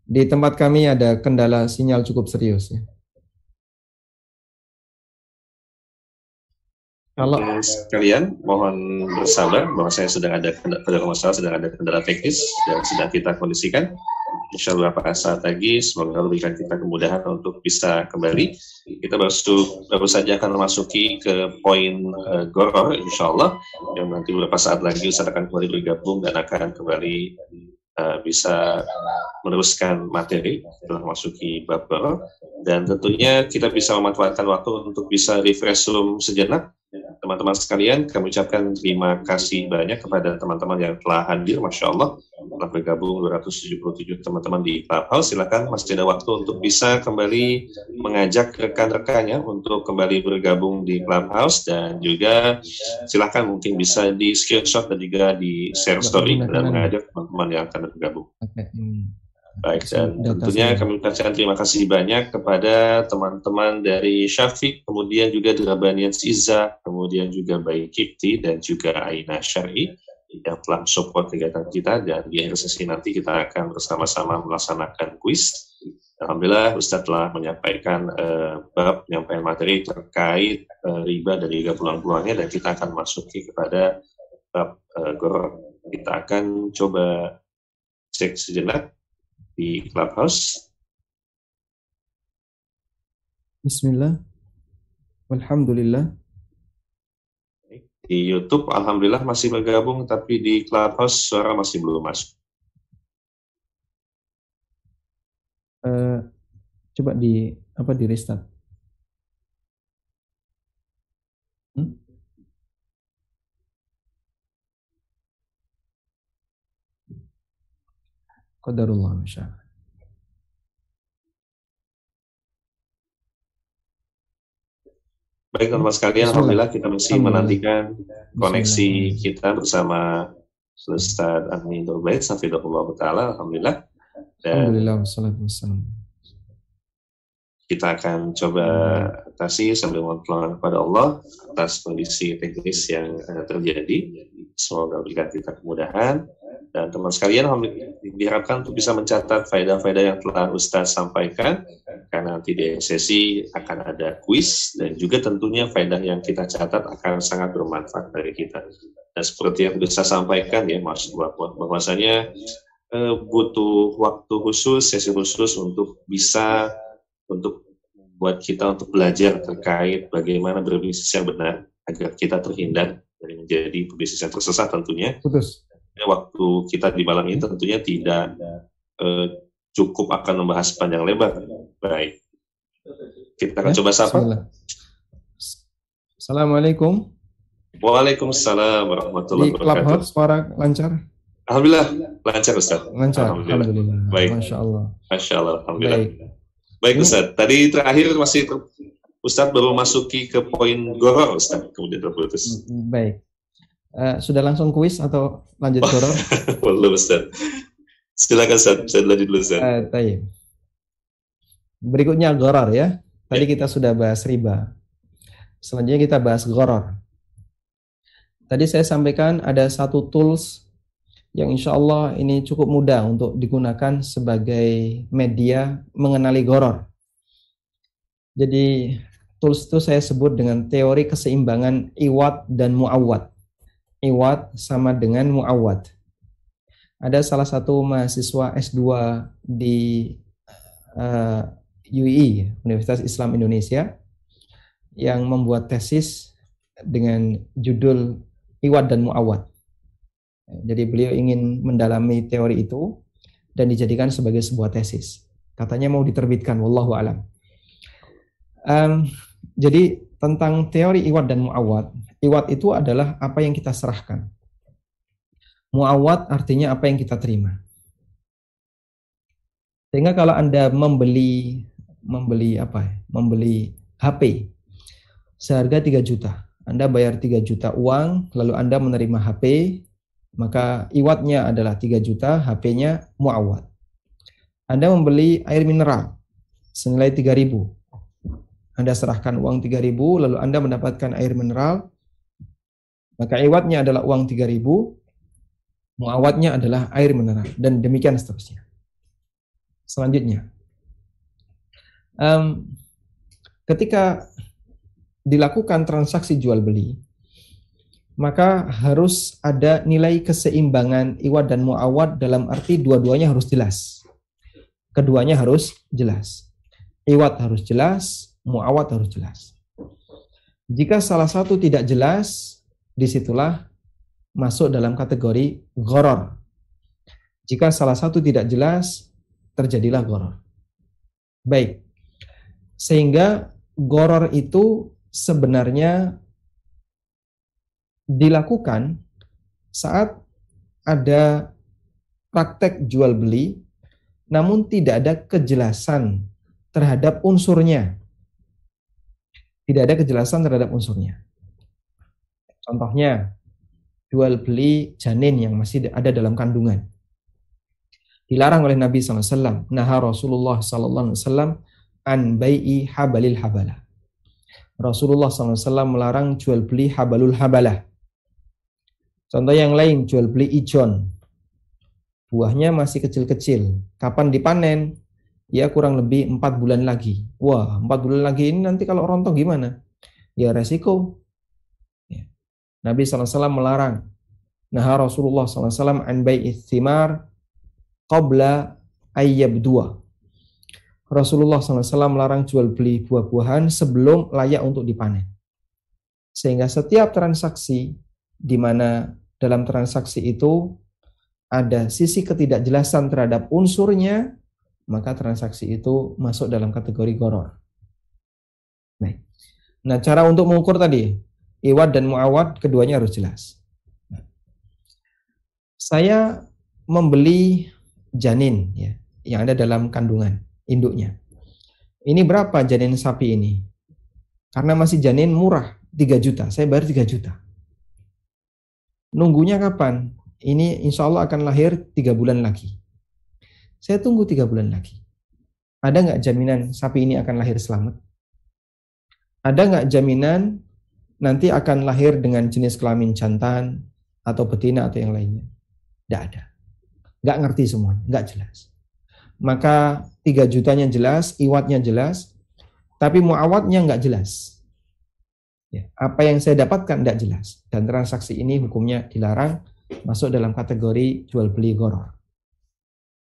Di tempat kami ada kendala sinyal cukup serius ya. Kalau kalian mohon bersabar bahwa saya sedang ada kendala, masalah, sedang ada kendala teknis dan sedang kita kondisikan. Insya Allah beberapa saat lagi semoga Allah berikan kita kemudahan untuk bisa kembali. Kita baru, baru saja akan memasuki ke poin uh, goror Insya Allah yang nanti beberapa saat lagi Ustaz akan kembali bergabung dan akan kembali uh, bisa meneruskan materi setelah memasuki bab goror. Dan tentunya kita bisa memanfaatkan waktu untuk bisa refresh room sejenak teman-teman sekalian, kami ucapkan terima kasih banyak kepada teman-teman yang telah hadir, Masya Allah, telah bergabung 277 teman-teman di Clubhouse. Silakan masih ada waktu untuk bisa kembali mengajak rekan-rekannya untuk kembali bergabung di Clubhouse dan juga silakan mungkin bisa di screenshot dan juga di share story dan mengajak teman-teman yang akan bergabung. Baik, dan tentunya kami ucapkan terima kasih banyak kepada teman-teman dari Syafiq, kemudian juga Drabanian Iza, kemudian juga Bayi Kipti, dan juga Aina Syari yang telah support kegiatan kita, dan di akhir sesi nanti kita akan bersama-sama melaksanakan kuis. Alhamdulillah Ustadz telah menyampaikan uh, bab penyampaian materi terkait uh, riba dan juga peluang-peluangnya, dan kita akan masuki kepada bab uh, gor. Kita akan coba cek sejenak di Clubhouse. Bismillah. Alhamdulillah. Di YouTube, Alhamdulillah masih bergabung, tapi di Clubhouse suara masih belum masuk. Uh, coba di apa di restart. Qadarullah masya Baik teman-teman sekalian, Alhamdulillah kita masih menantikan koneksi kita bersama Ustaz Amin Durbait, Safidullah Ta'ala, Alhamdulillah. Dan Alhamdulillah, kita akan coba atasi sambil mohon kepada Allah atas kondisi teknis yang eh, terjadi. Semoga berikan kita kemudahan dan teman sekalian diharapkan untuk bisa mencatat faedah-faedah yang telah Ustaz sampaikan karena nanti di sesi akan ada kuis dan juga tentunya faedah yang kita catat akan sangat bermanfaat bagi kita. Dan seperti yang bisa sampaikan ya Mas bahwasanya eh, butuh waktu khusus, sesi khusus untuk bisa untuk buat kita untuk belajar terkait bagaimana berbisnis yang benar agar kita terhindar dari menjadi pebisnis yang tersesat tentunya. Putus waktu kita di malam ini tentunya tidak uh, cukup akan membahas panjang lebar. Baik. Kita akan ya, coba sapa. Assalamualaikum. Waalaikumsalam warahmatullahi wabarakatuh. Di Clubhouse suara lancar? Alhamdulillah lancar Ustaz. Lancar. Alhamdulillah. Alhamdulillah. Baik. Masya Allah. Masya Allah. Alhamdulillah. Baik. Baik Ustaz. Tadi terakhir masih Ustaz baru masuki ke poin goror Ustaz kemudian terputus. Baik. Uh, sudah langsung kuis atau lanjut goror? Belum Ustaz. Silakan Ustaz, saya lanjut dulu Ustaz. Uh, Berikutnya goror ya. Tadi ya. kita sudah bahas riba. Selanjutnya kita bahas goror. Tadi saya sampaikan ada satu tools yang insya Allah ini cukup mudah untuk digunakan sebagai media mengenali goror. Jadi tools itu saya sebut dengan teori keseimbangan iwat dan muawat iwat sama dengan muawad. Ada salah satu mahasiswa S2 di uh, eh, UI, Universitas Islam Indonesia, yang membuat tesis dengan judul Iwat dan Muawad. Jadi beliau ingin mendalami teori itu dan dijadikan sebagai sebuah tesis. Katanya mau diterbitkan, wallahu alam. Um, jadi tentang teori iwat dan muawat Iwat itu adalah apa yang kita serahkan. Muawat artinya apa yang kita terima. Sehingga kalau Anda membeli membeli apa? Membeli HP seharga 3 juta. Anda bayar 3 juta uang, lalu Anda menerima HP, maka iwatnya adalah 3 juta, HP-nya muawat. Anda membeli air mineral senilai 3000. Anda serahkan uang 3000 lalu Anda mendapatkan air mineral maka iwatnya adalah uang 3000, muawatnya adalah air mineral dan demikian seterusnya. Selanjutnya, um, ketika dilakukan transaksi jual beli, maka harus ada nilai keseimbangan iwat dan muawat dalam arti dua-duanya harus jelas. Keduanya harus jelas. Iwat harus jelas, muawat harus jelas. Jika salah satu tidak jelas, di situlah masuk dalam kategori goror. Jika salah satu tidak jelas, terjadilah goror. Baik, sehingga goror itu sebenarnya dilakukan saat ada praktek jual beli namun tidak ada kejelasan terhadap unsurnya. Tidak ada kejelasan terhadap unsurnya. Contohnya, jual beli janin yang masih ada dalam kandungan. Dilarang oleh Nabi SAW. Nah Rasulullah SAW an bai'i habalil habalah. Rasulullah SAW melarang jual beli habalul habalah. Contoh yang lain, jual beli ijon. Buahnya masih kecil-kecil. Kapan dipanen? Ya kurang lebih empat bulan lagi. Wah, empat bulan lagi ini nanti kalau rontok gimana? Ya resiko. Nabi SAW melarang. Nah Rasulullah SAW an bai'i thimar qabla ayyab dua. Rasulullah SAW melarang jual beli buah-buahan sebelum layak untuk dipanen. Sehingga setiap transaksi di mana dalam transaksi itu ada sisi ketidakjelasan terhadap unsurnya, maka transaksi itu masuk dalam kategori goror. Nah, cara untuk mengukur tadi, iwad dan muawad keduanya harus jelas. Saya membeli janin ya yang ada dalam kandungan induknya. Ini berapa janin sapi ini? Karena masih janin murah, 3 juta. Saya bayar 3 juta. Nunggunya kapan? Ini insya Allah akan lahir tiga bulan lagi. Saya tunggu tiga bulan lagi. Ada nggak jaminan sapi ini akan lahir selamat? Ada nggak jaminan nanti akan lahir dengan jenis kelamin jantan atau betina atau yang lainnya? Tidak ada. Nggak ngerti semuanya, nggak jelas. Maka tiga jutanya jelas, iwatnya jelas, tapi muawatnya nggak jelas. Ya, apa yang saya dapatkan tidak jelas dan transaksi ini hukumnya dilarang masuk dalam kategori jual beli goror.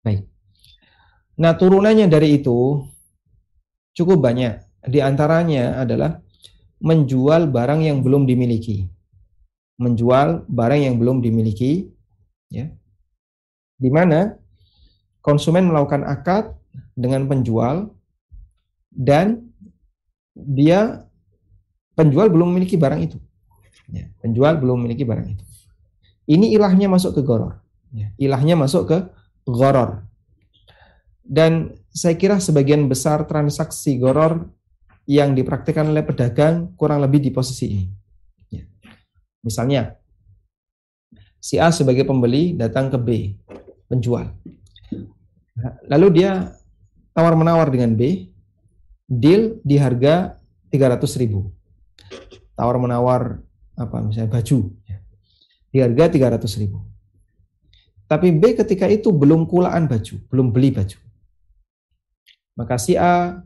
Baik. Nah turunannya dari itu cukup banyak. Di antaranya adalah menjual barang yang belum dimiliki. Menjual barang yang belum dimiliki, ya. Di mana konsumen melakukan akad dengan penjual dan dia penjual belum memiliki barang itu. Ya, penjual belum memiliki barang itu. Ini ilahnya masuk ke goror. Ya, ilahnya masuk ke goror. Dan saya kira sebagian besar transaksi goror yang dipraktikkan oleh pedagang kurang lebih di posisi ini. Ya. Misalnya, si A sebagai pembeli datang ke B, penjual. Lalu dia tawar-menawar dengan B, deal di harga 300 ribu tawar menawar apa misalnya baju ya. di harga 300 ribu. Tapi B ketika itu belum kulaan baju, belum beli baju. Maka si A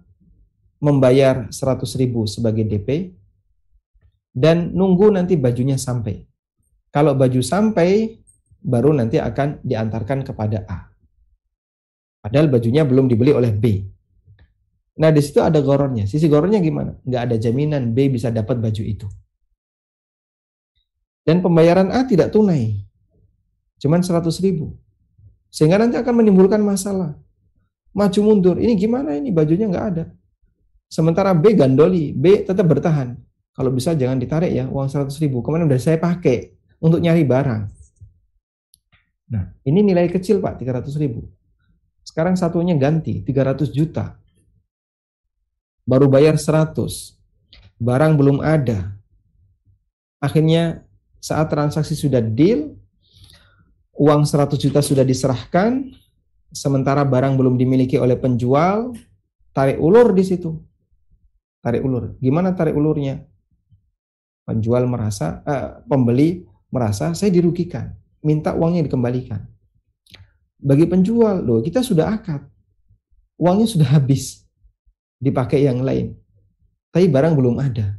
membayar 100 ribu sebagai DP dan nunggu nanti bajunya sampai. Kalau baju sampai, baru nanti akan diantarkan kepada A. Padahal bajunya belum dibeli oleh B. Nah, di situ ada gorornya. Sisi gorornya gimana? Nggak ada jaminan B bisa dapat baju itu. Dan pembayaran A tidak tunai. Cuman 100 ribu. Sehingga nanti akan menimbulkan masalah. Maju mundur. Ini gimana ini? Bajunya nggak ada. Sementara B gandoli. B tetap bertahan. Kalau bisa jangan ditarik ya uang 100 ribu. Kemarin udah saya pakai untuk nyari barang. Nah, ini nilai kecil Pak, 300 ribu. Sekarang satunya ganti, 300 juta baru bayar 100. Barang belum ada. Akhirnya saat transaksi sudah deal, uang 100 juta sudah diserahkan, sementara barang belum dimiliki oleh penjual, tarik ulur di situ. Tarik ulur. Gimana tarik ulurnya? Penjual merasa, eh, pembeli merasa saya dirugikan, minta uangnya dikembalikan. Bagi penjual, loh kita sudah akad, uangnya sudah habis dipakai yang lain. Tapi barang belum ada.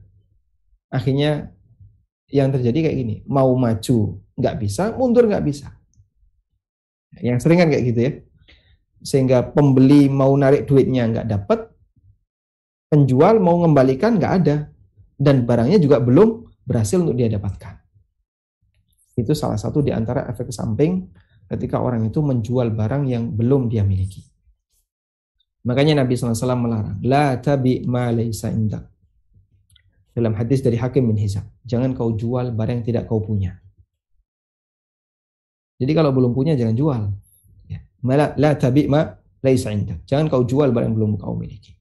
Akhirnya yang terjadi kayak gini, mau maju nggak bisa, mundur nggak bisa. Yang sering kan kayak gitu ya. Sehingga pembeli mau narik duitnya nggak dapat, penjual mau mengembalikan nggak ada, dan barangnya juga belum berhasil untuk dia dapatkan. Itu salah satu di antara efek samping ketika orang itu menjual barang yang belum dia miliki. Makanya Nabi SAW melarang, La tabi ma laysa indak. Dalam hadis dari Hakim bin Hizam, jangan kau jual barang yang tidak kau punya. Jadi kalau belum punya jangan jual. Ya. La, tabi ma laysa indak. Jangan kau jual barang yang belum kau miliki.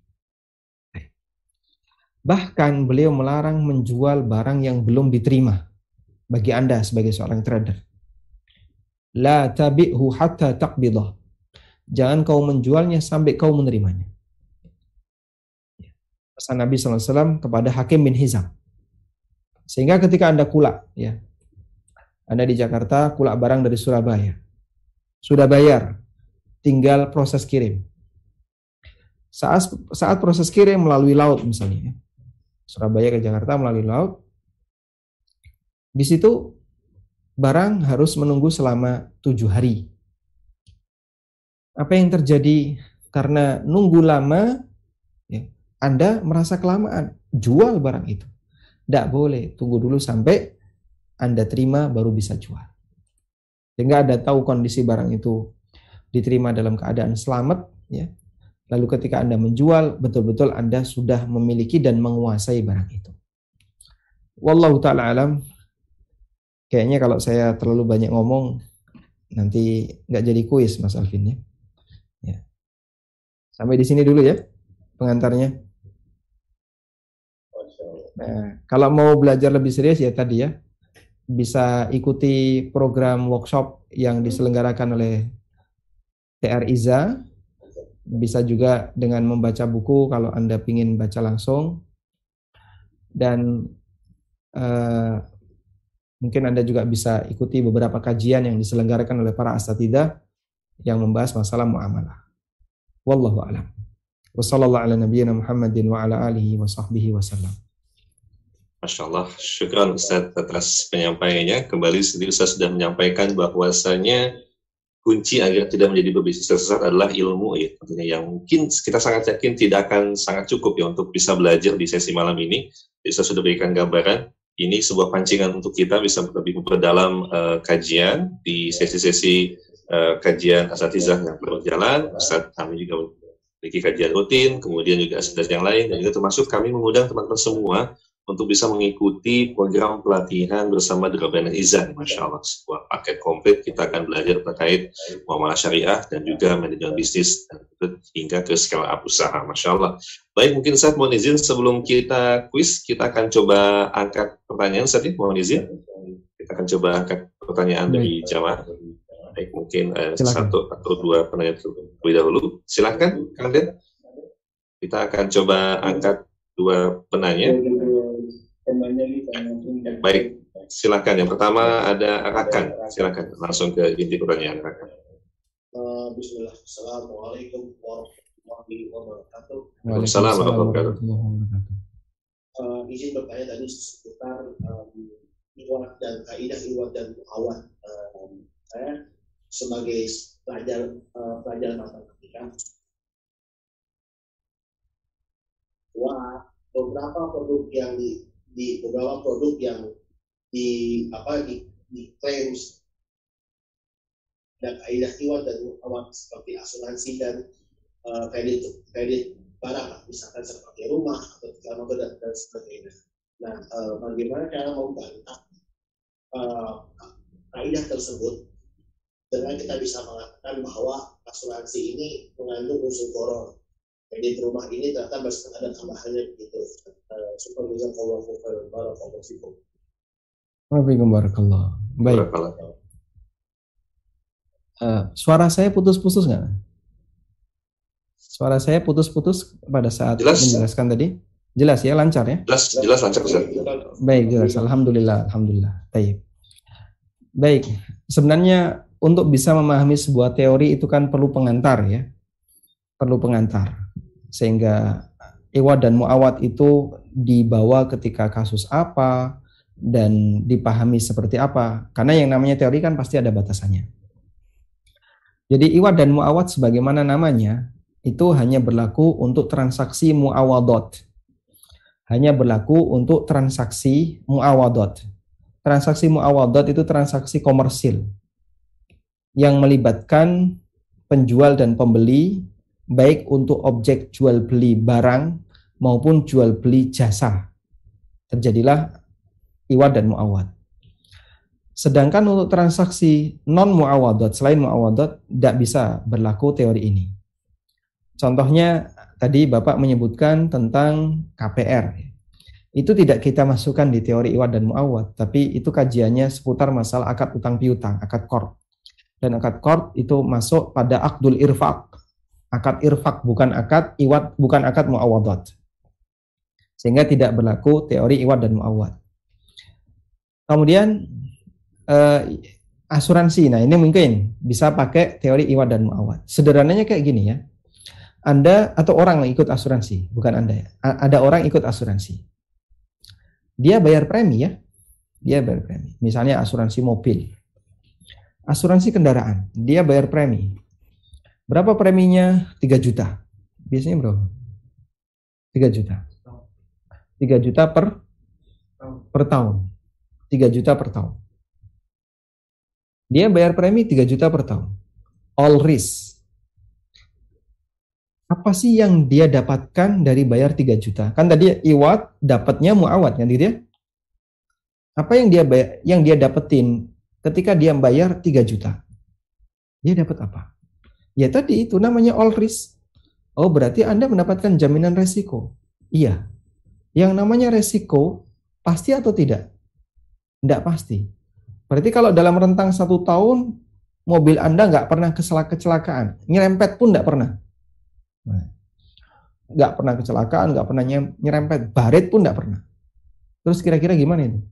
Bahkan beliau melarang menjual barang yang belum diterima bagi Anda sebagai seorang trader. La tabi'hu hatta taqbidah. Jangan kau menjualnya sampai kau menerimanya. Pesan Nabi SAW kepada Hakim bin Hizam. Sehingga ketika Anda kulak, ya, Anda di Jakarta, kulak barang dari Surabaya. Sudah bayar, tinggal proses kirim. Saat, saat proses kirim melalui laut misalnya, ya. Surabaya ke Jakarta melalui laut. Di situ barang harus menunggu selama tujuh hari. Apa yang terjadi karena nunggu lama, ya, Anda merasa kelamaan, jual barang itu. Tidak boleh, tunggu dulu sampai Anda terima baru bisa jual. Sehingga Anda tahu kondisi barang itu diterima dalam keadaan selamat, ya, Lalu ketika Anda menjual, betul-betul Anda sudah memiliki dan menguasai barang itu. Wallahu ta'ala alam. Kayaknya kalau saya terlalu banyak ngomong, nanti nggak jadi kuis Mas Alvin ya. ya. Sampai di sini dulu ya pengantarnya. Nah, kalau mau belajar lebih serius ya tadi ya, bisa ikuti program workshop yang diselenggarakan oleh TR Iza bisa juga dengan membaca buku kalau Anda ingin baca langsung. Dan uh, mungkin Anda juga bisa ikuti beberapa kajian yang diselenggarakan oleh para asatidah yang membahas masalah muamalah. Wallahu a'lam. Wassallallahu ala nabiyyina Muhammadin wa ala alihi wa sahbihi. Masya Allah, syukur Ustaz atas penyampaiannya. Kembali sendiri Ustaz sudah menyampaikan bahwasanya kunci agar tidak menjadi pebisnis tersesat adalah ilmu ya tentunya yang mungkin kita sangat yakin tidak akan sangat cukup ya untuk bisa belajar di sesi malam ini. Bisa sudah berikan gambaran ini sebuah pancingan untuk kita bisa lebih memperdalam uh, kajian di sesi-sesi uh, kajian asatizah yang berjalan. Ustaz kami juga memiliki kajian rutin, kemudian juga asatizah yang lain dan juga termasuk kami mengundang teman-teman semua untuk bisa mengikuti program pelatihan bersama Drabana Izan. Masya Allah, sebuah paket komplit kita akan belajar terkait muamalah syariah dan juga manajemen bisnis dan hingga ke skala up usaha. Masya Allah. Baik, mungkin saya mohon izin sebelum kita quiz, kita akan coba angkat pertanyaan. Saya mohon izin. Kita akan coba angkat pertanyaan dari jamaah. Baik, mungkin eh, satu atau dua pertanyaan terlebih dahulu. Silahkan, Kang Kita akan coba angkat dua penanya. Baik, silakan. Yang pertama ada Rakan. Silakan langsung ke inti pertanyaan Rakan. Uh, Bismillah. Assalamualaikum warahmatullahi wabarakatuh. Waalaikumsalam warahmatullahi wabarakatuh. Uh, izin bertanya tadi seputar um, iwat dan kaidah iwat dan muawat. Um, saya sebagai pelajar uh, pelajar matematika, wah beberapa produk yang di di beberapa produk yang di apa di diklaim dan kaidah iwan dan awal seperti asuransi dan uh, kredit kredit barang misalkan seperti rumah atau segala dan, dan sebagainya. Nah, uh, bagaimana cara membantah uh, tersebut dengan kita bisa mengatakan bahwa asuransi ini mengandung unsur koron jadi rumah ini ternyata masih ada tambahannya begitu. Supervisor Allah Barakallahu Fikum. Barakallah. Baik. Uh, suara saya putus-putus nggak? Suara saya putus-putus pada saat jelas. menjelaskan tadi. Jelas ya, lancar ya? Jelas, jelas lancar Ustaz. Baik, jelas. Alhamdulillah, alhamdulillah. Baik. Baik, sebenarnya untuk bisa memahami sebuah teori itu kan perlu pengantar ya. Perlu pengantar sehingga iwat dan muawat itu dibawa ketika kasus apa, dan dipahami seperti apa. Karena yang namanya teori kan pasti ada batasannya. Jadi iwat dan muawat sebagaimana namanya itu hanya berlaku untuk transaksi muawadot. Hanya berlaku untuk transaksi muawadot. Transaksi muawadot itu transaksi komersil yang melibatkan penjual dan pembeli baik untuk objek jual beli barang maupun jual beli jasa. Terjadilah iwad dan muawad. Sedangkan untuk transaksi non muawadat selain muawadat tidak bisa berlaku teori ini. Contohnya tadi Bapak menyebutkan tentang KPR. Itu tidak kita masukkan di teori iwad dan muawad, tapi itu kajiannya seputar masalah akad utang piutang, akad kor. Dan akad kor itu masuk pada akdul irfak. Akad irfak bukan akad iwad, bukan akad muawadat. Sehingga tidak berlaku teori iwad dan muawad. Kemudian uh, asuransi. Nah, ini mungkin bisa pakai teori iwad dan muawad. Sederhananya kayak gini ya. Anda atau orang yang ikut asuransi, bukan Anda ya. Ada orang ikut asuransi. Dia bayar premi ya. Dia bayar premi. Misalnya asuransi mobil. Asuransi kendaraan, dia bayar premi. Berapa preminya? 3 juta. Biasanya berapa? 3 juta. 3 juta per per tahun. 3 juta per tahun. Dia bayar premi 3 juta per tahun. All risk. Apa sih yang dia dapatkan dari bayar 3 juta? Kan tadi iwat dapatnya muawat kan gitu ya? Apa yang dia bayar, yang dia dapetin ketika dia bayar 3 juta? Dia dapat apa? Ya tadi itu namanya all risk. Oh berarti Anda mendapatkan jaminan resiko. Iya. Yang namanya resiko pasti atau tidak? Tidak pasti. Berarti kalau dalam rentang satu tahun, mobil Anda nggak pernah kecelakaan, nyerempet pun nggak pernah. Nah, nggak pernah kecelakaan, nggak pernah nyerempet, baret pun nggak pernah. Terus kira-kira gimana itu?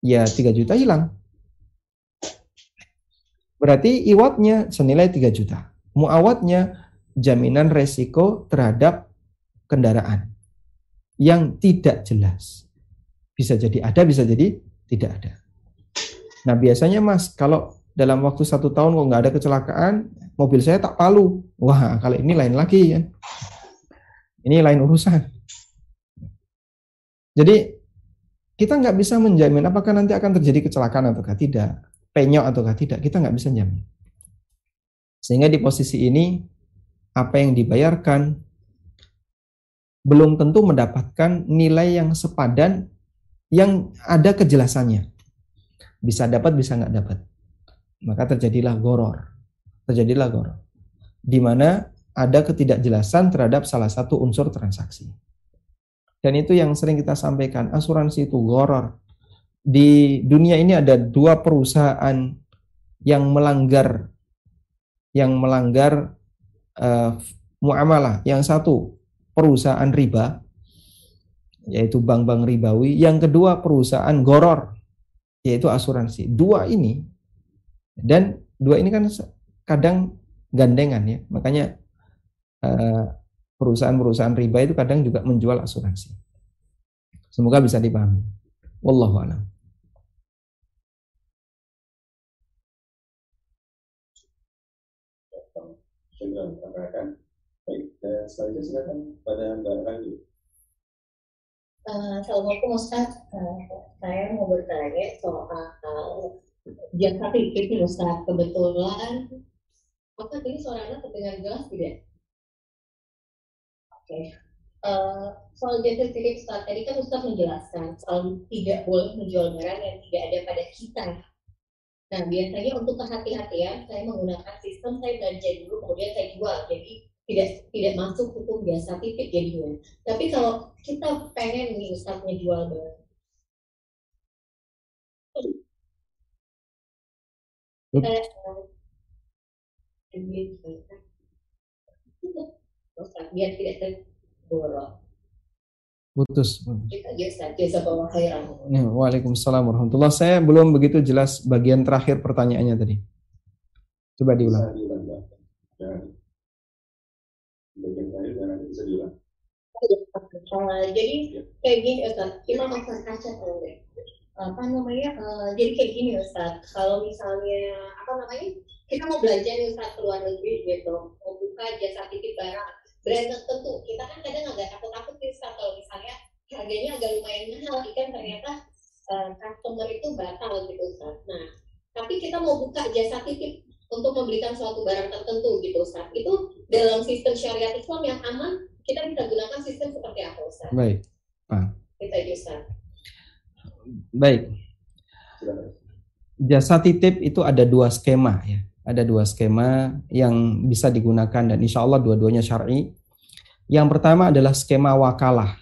Ya 3 juta hilang. Berarti iwatnya senilai 3 juta. Muawatnya jaminan resiko terhadap kendaraan yang tidak jelas. Bisa jadi ada, bisa jadi tidak ada. Nah biasanya mas, kalau dalam waktu satu tahun kok nggak ada kecelakaan, mobil saya tak palu. Wah, kalau ini lain lagi ya. Ini lain urusan. Jadi kita nggak bisa menjamin apakah nanti akan terjadi kecelakaan ataukah tidak, penyok ataukah tidak, kita nggak bisa jamin. Sehingga di posisi ini apa yang dibayarkan belum tentu mendapatkan nilai yang sepadan yang ada kejelasannya. Bisa dapat, bisa nggak dapat. Maka terjadilah goror. Terjadilah goror. Di mana ada ketidakjelasan terhadap salah satu unsur transaksi. Dan itu yang sering kita sampaikan, asuransi itu goror. Di dunia ini ada dua perusahaan yang melanggar yang melanggar uh, muamalah. Yang satu perusahaan riba, yaitu bank-bank ribawi. Yang kedua perusahaan goror, yaitu asuransi. Dua ini dan dua ini kan kadang gandengan ya. Makanya eh, perusahaan-perusahaan riba itu kadang juga menjual asuransi. Semoga bisa dipahami. Wallahu a'lam. Selanjutnya silakan pada Mbak Ranggi. Uh, Assalamualaikum Ustaz, uh, saya mau bertanya soal uh, jasa titip nih Ustaz. Kebetulan, apa ini suara Anda terdengar jelas tidak? Oke. Okay. Uh, soal jasa titip Ustaz, tadi kan Ustaz menjelaskan soal tidak boleh menjual barang yang tidak ada pada kita. Nah, biasanya untuk kehati-hatian, saya menggunakan sistem saya belanja dulu, kemudian saya jual. Jadi, tidak tidak masuk hukum biasa titip jadinya. Tapi kalau kita pengen nih Ustaz ngejual barang. Ustaz, biar tidak terborong. Putus. Ya, Waalaikumsalam warahmatullahi Saya belum begitu jelas bagian terakhir pertanyaannya tadi. Coba diulang. Bisa Uh, jadi kayak gini Ustaz, kita makan kaca kalau apa namanya? Eh, jadi kayak gini Ustaz. Kalau misalnya apa namanya? Kita mau belanja nih Ustaz ke luar negeri gitu. Mau buka jasa titip barang. Brand tertentu. Kita kan kadang agak takut-takut nih Ustaz kalau misalnya harganya agak lumayan mahal. Ikan ternyata eh, customer itu batal gitu Ustaz. Nah tapi kita mau buka jasa titip untuk membelikan suatu barang tertentu gitu Ustaz itu dalam sistem syariat Islam yang aman kita bisa gunakan sistem seperti apa Ustaz Baik. kita aja Ustaz Baik. Jasa titip itu ada dua skema ya. Ada dua skema yang bisa digunakan dan insya Allah dua-duanya syar'i. Yang pertama adalah skema wakalah.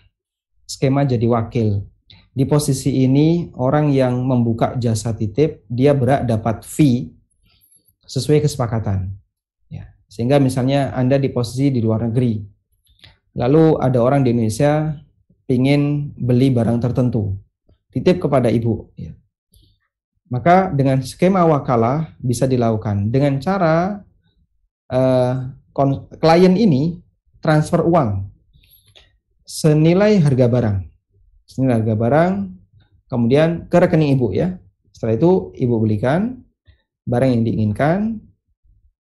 Skema jadi wakil. Di posisi ini orang yang membuka jasa titip dia berhak dapat fee sesuai kesepakatan. Ya. Sehingga misalnya Anda di posisi di luar negeri. Lalu ada orang di Indonesia ingin beli barang tertentu titip kepada ibu. Ya. Maka dengan skema wakalah bisa dilakukan dengan cara uh, klien ini transfer uang senilai harga barang, senilai harga barang, kemudian ke rekening ibu ya. Setelah itu ibu belikan barang yang diinginkan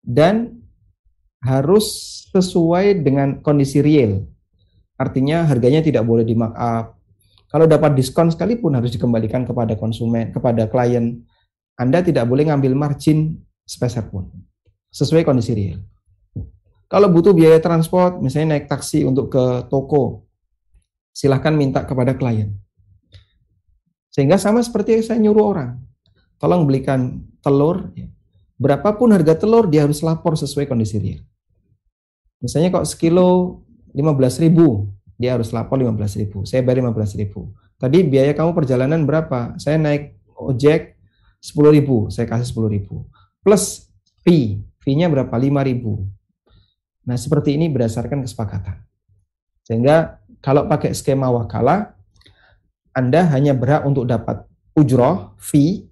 dan harus sesuai dengan kondisi real. Artinya harganya tidak boleh di markup, kalau dapat diskon sekalipun harus dikembalikan kepada konsumen, kepada klien. Anda tidak boleh ngambil margin sepeser pun. Sesuai kondisi real. Kalau butuh biaya transport, misalnya naik taksi untuk ke toko, silahkan minta kepada klien. Sehingga sama seperti saya nyuruh orang, tolong belikan telur, ya. berapapun harga telur dia harus lapor sesuai kondisi real. Misalnya kok sekilo 15 ribu, dia harus lapor 15 ribu. Saya bayar 15 ribu. Tadi biaya kamu perjalanan berapa? Saya naik ojek 10 ribu, saya kasih 10 ribu. Plus fee, fee-nya berapa? 5 ribu. Nah seperti ini berdasarkan kesepakatan. Sehingga kalau pakai skema wakala, Anda hanya berhak untuk dapat ujroh, fee,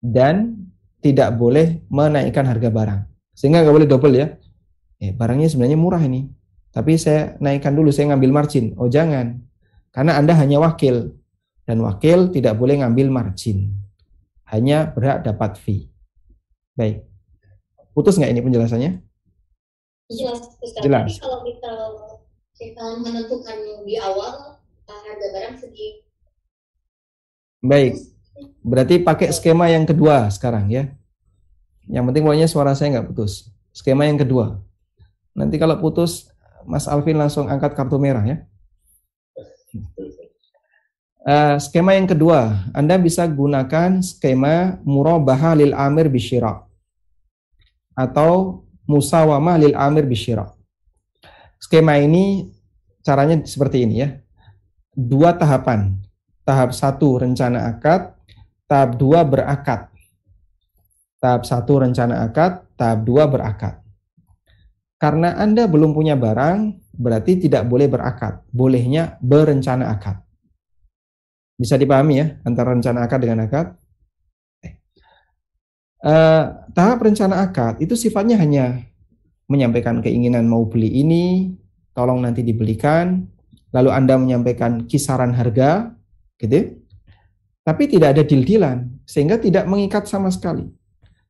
dan tidak boleh menaikkan harga barang. Sehingga nggak boleh double ya. Eh, barangnya sebenarnya murah ini. Tapi saya naikkan dulu, saya ngambil margin. Oh jangan, karena Anda hanya wakil. Dan wakil tidak boleh ngambil margin. Hanya berhak dapat fee. Baik. Putus nggak ini penjelasannya? Jelas, Ustaz. Jelas. Tapi kalau kita kita menentukan di awal harga barang segi Baik. Berarti pakai skema yang kedua sekarang ya. Yang penting pokoknya suara saya nggak putus. Skema yang kedua. Nanti kalau putus, Mas Alvin langsung angkat kartu merah ya. Eh, skema yang kedua, Anda bisa gunakan skema murabahah lil amir bisyira atau musawamah lil amir bisyira. Skema ini caranya seperti ini ya. Dua tahapan. Tahap satu rencana akad, tahap dua berakad. Tahap satu rencana akad, tahap dua berakad. Karena Anda belum punya barang, berarti tidak boleh berakad. Bolehnya berencana akad. Bisa dipahami ya antara rencana akad dengan akad? Eh, tahap rencana akad itu sifatnya hanya menyampaikan keinginan mau beli ini, tolong nanti dibelikan, lalu Anda menyampaikan kisaran harga, gitu. Tapi tidak ada deal-dealan, sehingga tidak mengikat sama sekali.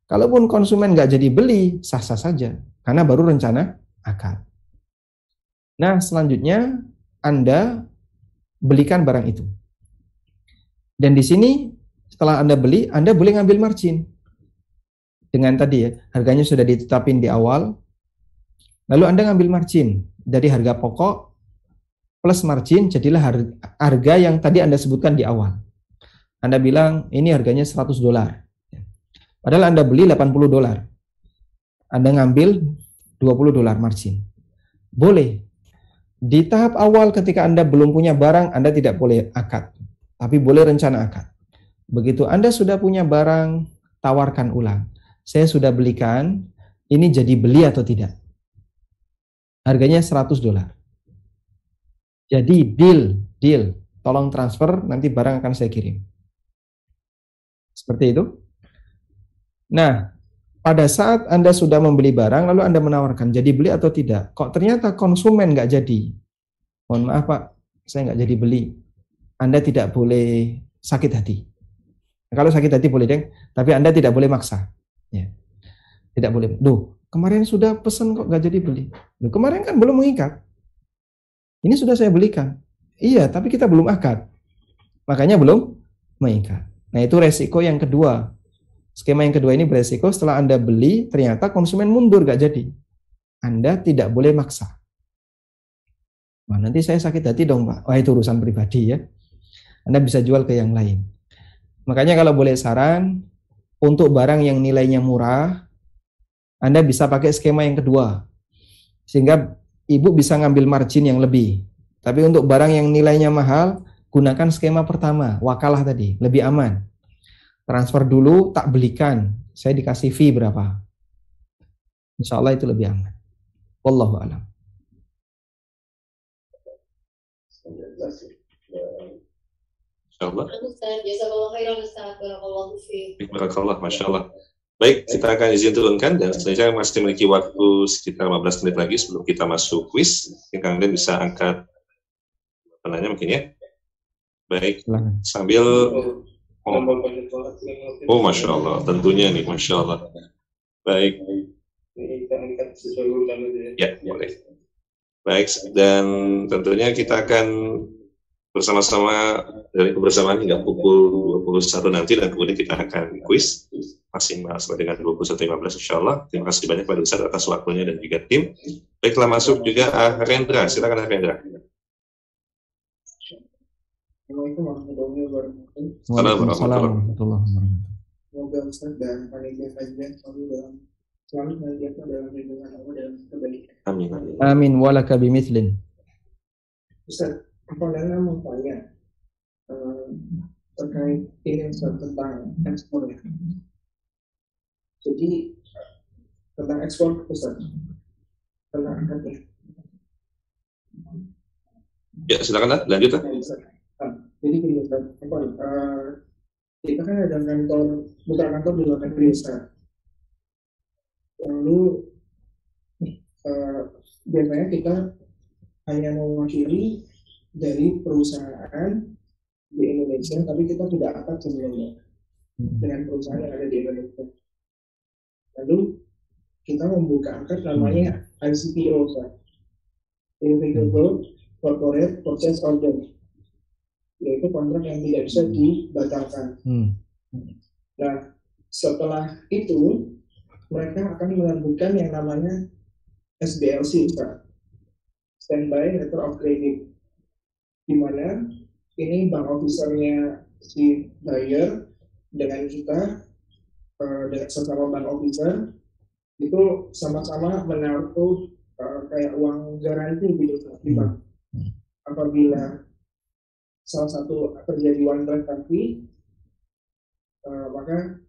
Kalaupun konsumen nggak jadi beli, sah-sah saja, karena baru rencana akad. Nah, selanjutnya Anda belikan barang itu. Dan di sini setelah Anda beli, Anda boleh ngambil margin. Dengan tadi ya, harganya sudah ditetapin di awal. Lalu Anda ngambil margin dari harga pokok plus margin jadilah har- harga yang tadi Anda sebutkan di awal. Anda bilang ini harganya 100 dolar. Padahal Anda beli 80 dolar. Anda ngambil 20 dolar margin. Boleh. Di tahap awal ketika Anda belum punya barang, Anda tidak boleh akad tapi boleh rencana akad. Begitu Anda sudah punya barang, tawarkan ulang. Saya sudah belikan, ini jadi beli atau tidak? Harganya 100 dolar. Jadi deal, deal. Tolong transfer, nanti barang akan saya kirim. Seperti itu. Nah, pada saat Anda sudah membeli barang, lalu Anda menawarkan, jadi beli atau tidak? Kok ternyata konsumen nggak jadi? Mohon maaf Pak, saya nggak jadi beli. Anda tidak boleh sakit hati. Kalau sakit hati boleh deng, tapi Anda tidak boleh maksa. Ya. Tidak boleh. Duh, kemarin sudah pesan kok nggak jadi beli. Duh, kemarin kan belum mengikat. Ini sudah saya belikan. Iya, tapi kita belum akad. Makanya belum mengikat. Nah, itu resiko yang kedua. Skema yang kedua ini beresiko setelah Anda beli, ternyata konsumen mundur gak jadi. Anda tidak boleh maksa. Wah, nanti saya sakit hati dong, Pak. Wah, itu urusan pribadi ya. Anda bisa jual ke yang lain. Makanya kalau boleh saran, untuk barang yang nilainya murah, Anda bisa pakai skema yang kedua. Sehingga ibu bisa ngambil margin yang lebih. Tapi untuk barang yang nilainya mahal, gunakan skema pertama, wakalah tadi, lebih aman. Transfer dulu, tak belikan. Saya dikasih fee berapa. Insya Allah itu lebih aman. Wallahu alam. Fiik. Barakallah, Masya Allah. Baik, kita akan izin turunkan dan selanjutnya masih memiliki waktu sekitar 15 menit lagi sebelum kita masuk quiz. Mungkin kalian bisa angkat penanya mungkin ya. Baik, sambil oh, oh Masya Allah, tentunya nih, Masya Allah. Baik, ya boleh. Baik, dan tentunya kita akan bersama-sama dari kebersamaan hingga pukul 21 nanti dan kemudian kita akan quiz masing sampai dengan 21.15 insya Allah. Terima kasih banyak pada Ustaz atas waktunya dan juga tim. Baiklah masuk juga Rendra, silakan Rendra. Assalamualaikum warahmatullahi wabarakatuh. Waalaikumsalam warahmatullahi wabarakatuh. Semoga Ustaz dan panitia kajian selalu dalam selalu senantiasa dalam lindungan Allah dalam kebaikan. Amin. amin. Amin walaka bimithlin. Ustaz, apabila mau tanya eh, terkait ini Ustaz tentang ekspor ya. Jadi tentang ekspor Ustaz tentang angkatnya. Ya silakan lanjut ah. Nah, jadi gini apa eh, kita kan ada kantor, putra kantor di luar negeri Ustaz. Lalu eh, biasanya kita hanya mewakili dari perusahaan di Indonesia, tapi kita tidak akad sebelumnya dengan perusahaan yang ada di Indonesia. Lalu kita membuka akad namanya ICPO, Ustaz. Irrevocable Corporate Purchase Order, yaitu kontrak yang tidak bisa dibatalkan. Hmm. Nah, setelah itu mereka akan menerbitkan yang namanya SBLC, Ustaz. Standby Letter of Credit, di mana ini bank officernya si buyer dengan kita dengan sesama bank officer itu sama-sama menaruh eh, kayak uang garansi gitu di bank. Hmm. Apabila salah satu terjadi one transaksi, eh, maka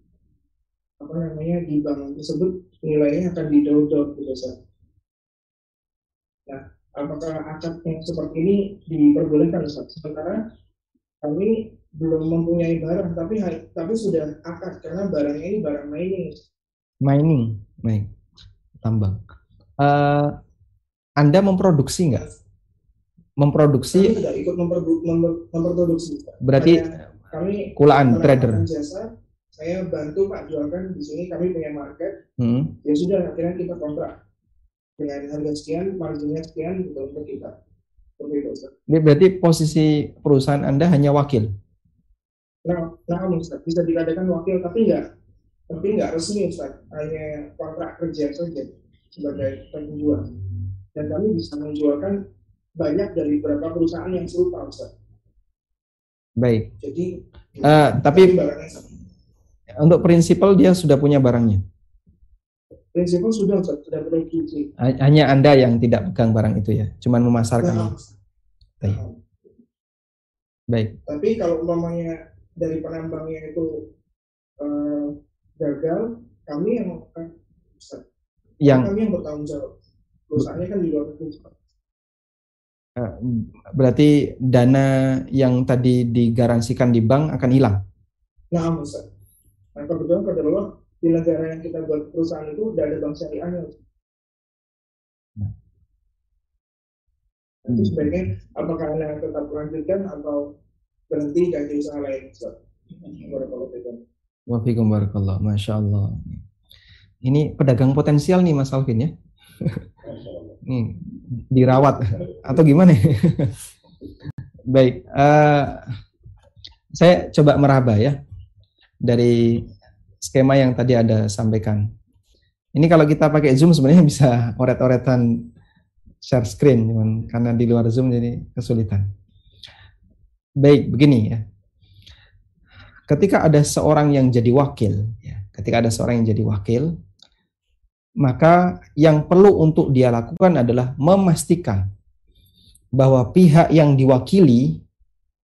apa namanya di bank tersebut nilainya akan didorong gitu Ustaz. Nah, apakah akad yang seperti ini diperbolehkan Ustaz? Sementara kami belum mempunyai barang tapi tapi sudah akad karena barangnya ini barang mining. Mining, baik. Tambang. Eh, anda memproduksi nggak? Kami Memproduksi tidak ikut memprodu- memper- memproduksi. Ustaz. berarti Hanya kami kulaan trader. jasa, saya bantu Pak jualkan di sini kami punya market Hmm. ya sudah akhirnya kita kontrak dengan harga sekian marginnya sekian gitu untuk kita. Ini berarti posisi perusahaan Anda hanya wakil. Nah, nah Ustaz bisa dikatakan wakil tapi enggak tapi enggak resmi Ustaz hanya kontrak kerja saja sebagai penjual dan kami bisa menjualkan banyak dari beberapa perusahaan yang serupa Ustaz. Baik. Jadi Eh, tapi untuk prinsipal dia sudah punya barangnya. prinsipnya sudah Ustaz, sudah produksi. Ha- Hanya Anda yang tidak pegang barang itu ya, cuman memasarkan. Nah, Baik. Baik. Tapi kalau umpamanya dari penambangnya itu eh, gagal, kami yang akan Ustaz, Yang kami yang bertanggung jawab. Perusahaannya kan di luar negeri. Eh, berarti dana yang tadi digaransikan di bank akan hilang. Nah, Ustaz. Nah, kebetulan pada Allah di negara yang kita buat perusahaan itu udah ada bank syariahnya. Nah. Itu sebaiknya apakah anda tetap lanjutkan atau berhenti ganti usaha lain? Ustaz? Wafikum barakallah. Masya Allah. Ini pedagang potensial nih Mas Alvin ya. Nih, dirawat atau gimana? Baik, eh, saya coba meraba ya dari skema yang tadi ada sampaikan. Ini kalau kita pakai Zoom sebenarnya bisa oret-oretan share screen, cuman karena di luar Zoom jadi kesulitan. Baik, begini ya. Ketika ada seorang yang jadi wakil, ya, ketika ada seorang yang jadi wakil, maka yang perlu untuk dia lakukan adalah memastikan bahwa pihak yang diwakili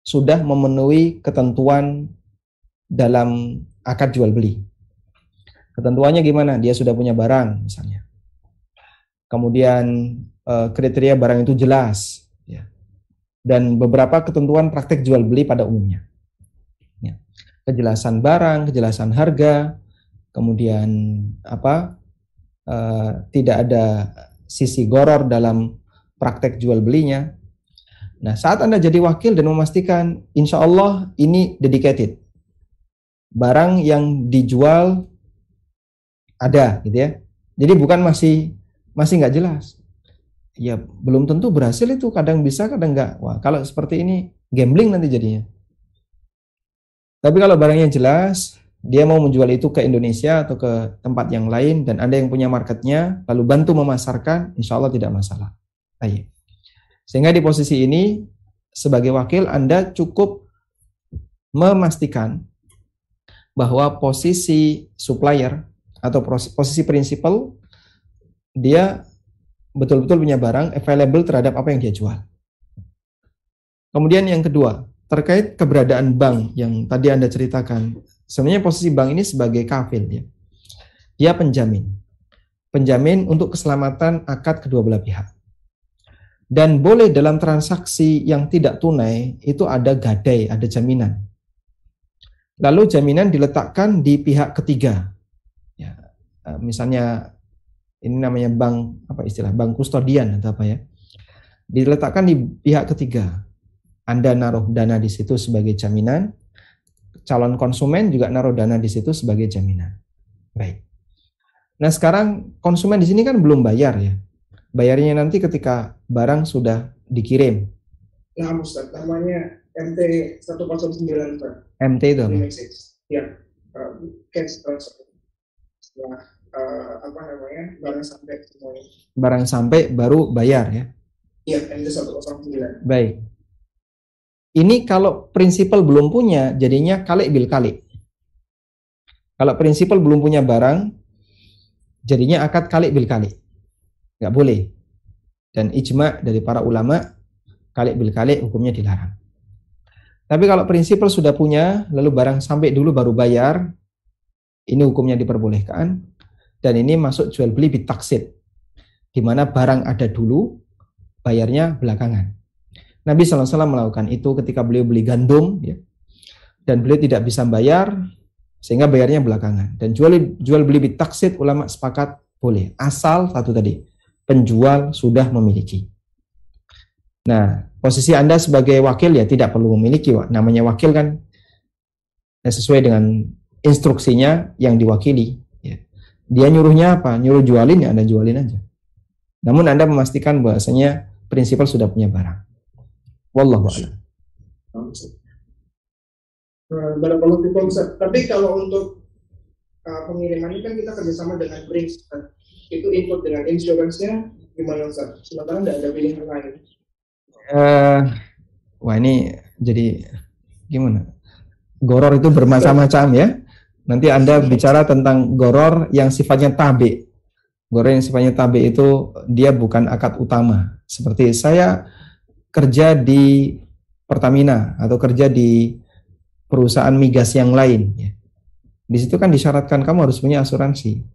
sudah memenuhi ketentuan dalam akad jual beli. Ketentuannya gimana? Dia sudah punya barang misalnya. Kemudian eh, kriteria barang itu jelas ya. Dan beberapa ketentuan praktek jual beli pada umumnya. Ya. Kejelasan barang, kejelasan harga, kemudian apa? Eh, tidak ada sisi goror dalam praktek jual belinya. Nah, saat Anda jadi wakil dan memastikan, insya Allah ini dedicated. Barang yang dijual ada, gitu ya. Jadi bukan masih masih nggak jelas. Ya belum tentu berhasil itu, kadang bisa, kadang nggak. Wah, kalau seperti ini gambling nanti jadinya. Tapi kalau barangnya jelas, dia mau menjual itu ke Indonesia atau ke tempat yang lain dan Anda yang punya marketnya lalu bantu memasarkan, insya Allah tidak masalah. Ayo. Sehingga di posisi ini sebagai wakil Anda cukup memastikan bahwa posisi supplier atau posisi prinsipal dia betul-betul punya barang available terhadap apa yang dia jual. Kemudian yang kedua, terkait keberadaan bank yang tadi Anda ceritakan, Sebenarnya posisi bank ini sebagai kafil ya. Dia penjamin. Penjamin untuk keselamatan akad kedua belah pihak. Dan boleh dalam transaksi yang tidak tunai itu ada gadai, ada jaminan. Lalu jaminan diletakkan di pihak ketiga. Ya, eh, misalnya ini namanya bank apa istilah bank kustodian atau apa ya. Diletakkan di pihak ketiga. Anda naruh dana di situ sebagai jaminan, calon konsumen juga naruh dana di situ sebagai jaminan. Baik. Nah sekarang konsumen di sini kan belum bayar ya. Bayarnya nanti ketika barang sudah dikirim. Nah, Ustaz, namanya MT 109 Pak. MT itu apa? Ya, uh, cash transfer. Setelah uh, apa namanya barang sampai semuanya. Barang sampai baru bayar ya. Iya, MT 109. Baik. Ini kalau prinsipal belum punya, jadinya kali bil kali. Kalau prinsipal belum punya barang, jadinya akad kali bil kali. Nggak boleh. Dan ijma dari para ulama, kali bil kali hukumnya dilarang. Tapi kalau prinsipal sudah punya, lalu barang sampai dulu baru bayar, ini hukumnya diperbolehkan. Dan ini masuk jual beli bitaksid. Di mana barang ada dulu, bayarnya belakangan. Nabi SAW melakukan itu ketika beliau beli gandum, ya, dan beliau tidak bisa bayar, sehingga bayarnya belakangan. Dan jual jual beli bitaksid ulama sepakat boleh, asal satu tadi penjual sudah memiliki. Nah, posisi Anda sebagai wakil ya tidak perlu memiliki, namanya wakil kan ya, sesuai dengan instruksinya yang diwakili. Ya. Dia nyuruhnya apa? Nyuruh jualin ya Anda jualin aja. Namun Anda memastikan bahwasanya prinsipal sudah punya barang. Wallahu a'lam. Barakallahu fikum Tapi kalau untuk uh, pengiriman ini kan kita kerjasama dengan Brinks. Itu input dengan insurance-nya gimana Ustaz? Sementara tidak ada pilihan lain. Uh, wah ini jadi gimana? Goror itu bermacam-macam ya. Nanti Anda bicara tentang goror yang sifatnya tabe. Goror yang sifatnya tabe itu dia bukan akad utama. Seperti saya kerja di Pertamina atau kerja di perusahaan migas yang lain. Ya. Di situ kan disyaratkan kamu harus punya asuransi.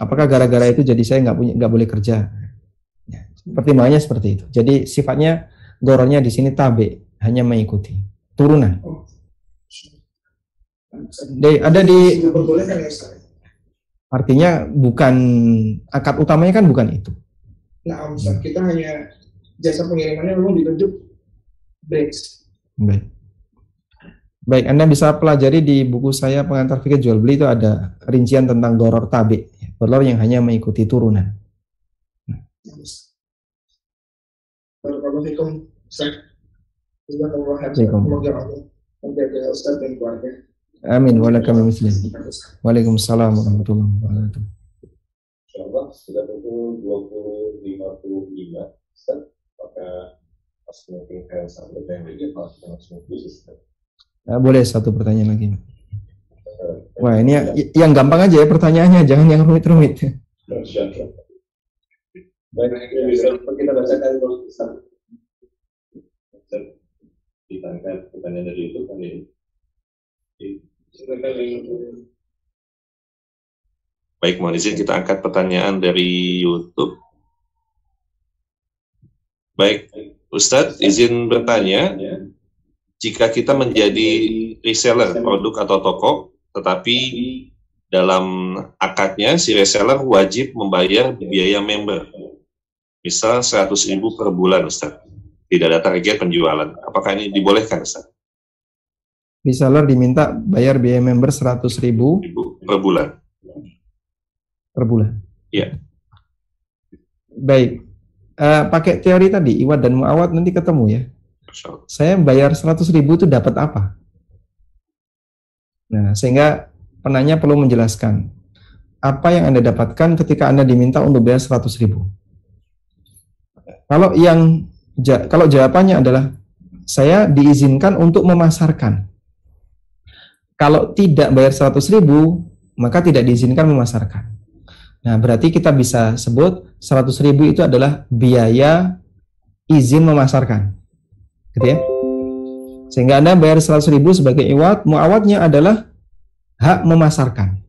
Apakah gara-gara itu jadi saya nggak punya nggak boleh kerja? Ya. Pertimbangannya seperti itu. Jadi sifatnya goronya di sini tabe, hanya mengikuti turunan. Di, ada di artinya bukan akad utamanya kan bukan itu. Nah, kita hanya jasa pengirimannya memang ditunjuk breaks. Baik. Baik, Anda bisa pelajari di buku saya pengantar fikih jual beli itu ada rincian tentang doror tabi, doror yang hanya mengikuti turunan. Amin. Waalaikumsalam. Waalaikumsalam warahmatullahi wabarakatuh. Insya Allah sudah pukul 20.55 Nah, boleh satu pertanyaan lagi. Wah, ini yang, yang gampang aja ya pertanyaannya, jangan yang rumit-rumit. Baik, mohon izin kita angkat pertanyaan dari YouTube. Baik, Ustadz, izin bertanya, jika kita menjadi reseller produk atau toko, tetapi dalam akadnya si reseller wajib membayar biaya member, misal 100 ribu per bulan, Ustadz. Tidak ada target penjualan. Apakah ini dibolehkan, Ustadz? Reseller diminta bayar biaya member 100 ribu Ribu per bulan. per bulan. Iya. Baik. Eh, pakai teori tadi, Iwat dan Muawat nanti ketemu ya. Saya bayar 100 ribu itu dapat apa? Nah, sehingga penanya perlu menjelaskan apa yang Anda dapatkan ketika Anda diminta untuk bayar 100 ribu. Kalau yang kalau jawabannya adalah saya diizinkan untuk memasarkan. Kalau tidak bayar 100 ribu, maka tidak diizinkan memasarkan. Nah, berarti kita bisa sebut 100 ribu itu adalah biaya izin memasarkan. Gitu ya. Sehingga Anda bayar 100 ribu sebagai iwat, muawatnya adalah hak memasarkan.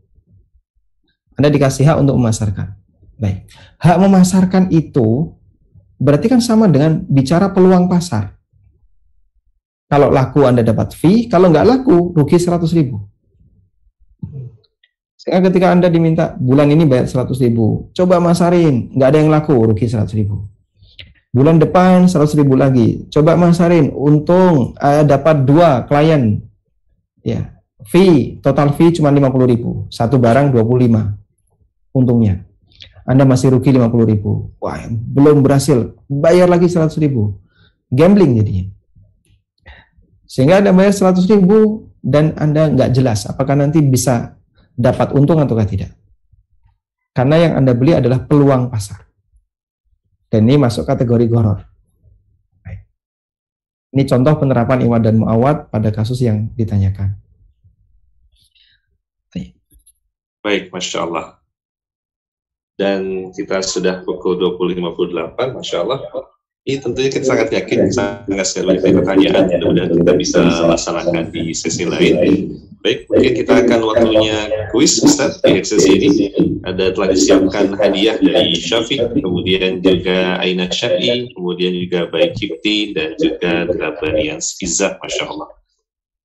Anda dikasih hak untuk memasarkan. Baik. Hak memasarkan itu berarti kan sama dengan bicara peluang pasar. Kalau laku Anda dapat fee, kalau nggak laku rugi 100 ribu. Sehingga ketika Anda diminta bulan ini bayar 100 ribu, coba masarin, nggak ada yang laku, rugi 100 ribu. Bulan depan 100 ribu lagi, coba masarin, untung eh, dapat dua klien. Ya, fee, total fee cuma 50 ribu, satu barang 25 untungnya. Anda masih rugi 50 ribu. Wah, belum berhasil, bayar lagi 100 ribu. Gambling jadinya. Sehingga Anda bayar 100 ribu dan Anda nggak jelas apakah nanti bisa dapat untung ataukah tidak. Karena yang Anda beli adalah peluang pasar. Dan ini masuk kategori goror. Baik. Ini contoh penerapan iwat dan muawat pada kasus yang ditanyakan. Baik, Masya Allah. Dan kita sudah pukul 20.58, Masya Allah. Ini tentunya kita sangat yakin, sangat sekali banyak pertanyaan, mudah-mudahan kita bisa laksanakan di sesi lain. Baik, mungkin kita akan waktunya kuis, Ustaz, di sesi ini. Ada telah disiapkan hadiah dari Syafiq, kemudian juga Aina Syai, kemudian juga Baik Kipti, dan juga Drabanian Izzah, Masya Allah.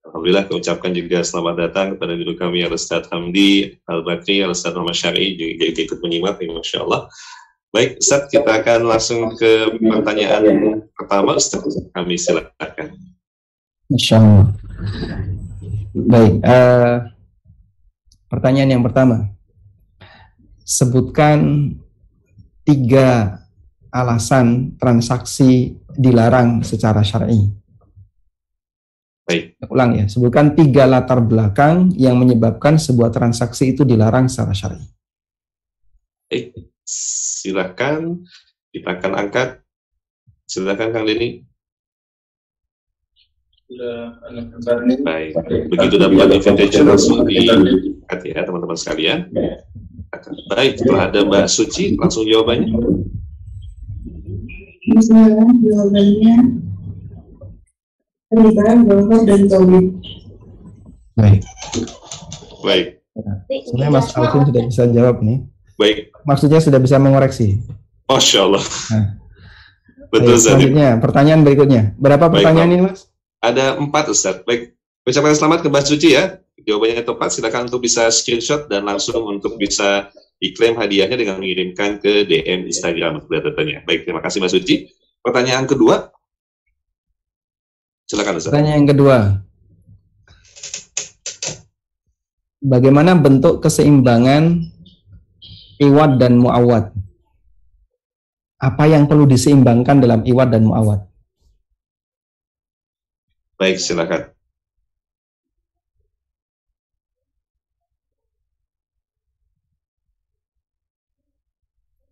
Alhamdulillah kami ucapkan juga selamat datang kepada guru kami Al-Ustaz Hamdi Al-Bakri, Al-Ustaz Muhammad Syari juga ikut menyimak, Masya Allah. Baik, Ustaz, kita akan langsung ke pertanyaan pertama, Ustaz. Kami silakan. Insya Allah. Baik, eh, pertanyaan yang pertama. Sebutkan tiga alasan transaksi dilarang secara syar'i. Baik. Ulang ya, sebutkan tiga latar belakang yang menyebabkan sebuah transaksi itu dilarang secara syar'i. Baik, silakan. Kita akan angkat. Silakan Kang Denny. ini. Baik. Begitu dapat invitation langsung diangkat ya teman-teman sekalian. Baik, setelah ada Mbak Suci, langsung jawabannya. Bismillah, jawabannya pernikahan dan Tauhid. Baik. Baik, Sebenarnya Mas Alvin sudah bisa jawab nih. Baik. Maksudnya sudah bisa mengoreksi. Masya Allah. Nah. Betul, Baik, selanjutnya, pertanyaan berikutnya. Berapa Baik, pertanyaan Pak. ini, Mas? Ada empat, Ustaz. Baik, ucapkan selamat ke Mbak Suci ya. Jawabannya tepat, silakan untuk bisa screenshot dan langsung untuk bisa diklaim hadiahnya dengan mengirimkan ke DM Instagram tentunya. Baik, terima kasih Mbak Suci. Pertanyaan kedua, silakan Ustaz. Pertanyaan yang kedua. bagaimana bentuk keseimbangan iwad dan muawad? Apa yang perlu diseimbangkan dalam iwad dan muawad? Baik, silakan.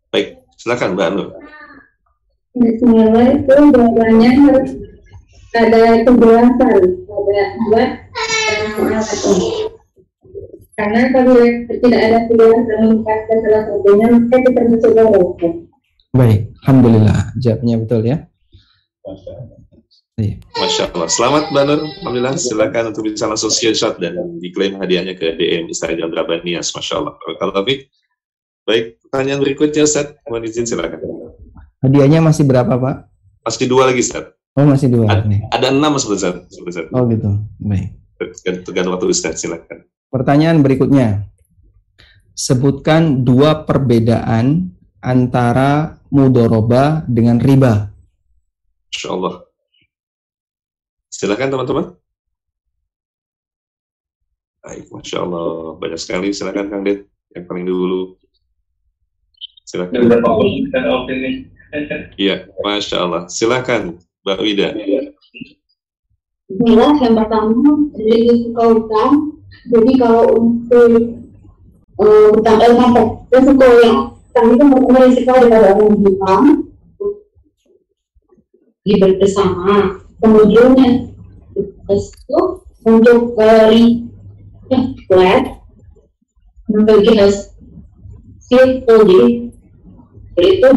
Baik, silakan Mbak Nur. Bismillah itu jawabannya harus ada kejelasan, ada buat dan. Karena kalau tidak ada kejelasan mengungkapkan salah satunya, maka kita mencoba rokok. Baik, alhamdulillah jawabnya betul ya. Iya. Masya Allah. Selamat Mbak Nur. Alhamdulillah. Silakan untuk bisa langsung screenshot dan diklaim hadiahnya ke DM Instagram Rabanias. Masya Allah. Kalau Taufik. Baik, pertanyaan berikutnya Ustaz. Mohon izin silakan. Hadiahnya masih berapa Pak? Masih dua lagi Ustaz. Oh masih dua. Ada, nih. ada enam Ustaz. Ustaz. Oh gitu. Baik. Tergantung waktu Ustaz. Silakan. Pertanyaan berikutnya. Sebutkan dua perbedaan antara mudoroba dengan riba. Masya Allah. Silakan teman-teman. Baik, Masya Allah. Banyak sekali. Silakan Kang Ded. Yang paling dulu. Silakan. Iya, Masya Allah. Silakan, Mbak Wida. Bismillah, yang pertama dari suka utang. Jadi kalau untuk eh, utang eh resiko yang utang itu merupakan resiko daripada orang hutang libur bersama. Kemudian yang itu untuk dari eh, flat membagi hasil jadi itu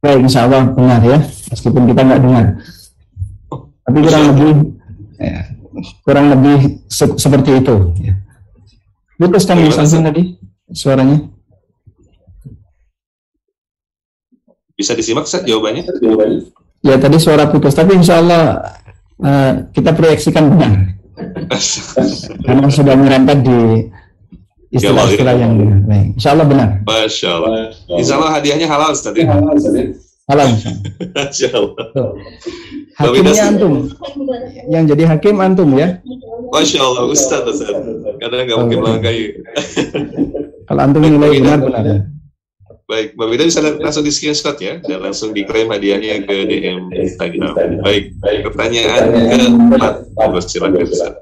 Baik, insya Allah benar ya, meskipun kita nggak dengar. Tapi kurang lebih, ya, kurang lebih se- seperti itu. Ya. Putus kan Mas Alvin tadi suaranya? Bisa disimak, Ustaz, jawabannya? Ya tadi suara putus, tapi insya Allah eh, kita proyeksikan benar. Karena sudah merempet di istilah-istilah yang benar. Baik, insya Allah benar. Masya Allah. Insya Allah hadiahnya halal, Ustaz. ya? Halal, insya Allah. Masya Allah. Hakimnya antum. Yang jadi hakim antum ya. Masya Allah, Ustaz, Ustaz. Karena nggak mungkin melangkai. Kalau antum nilai benar-benar. ya. Baik, Mbak Wida bisa langsung di screenshot ya, dan langsung diklaim hadiahnya ke DM Instagram. Baik, pertanyaan keempat. Silakan, Ustaz.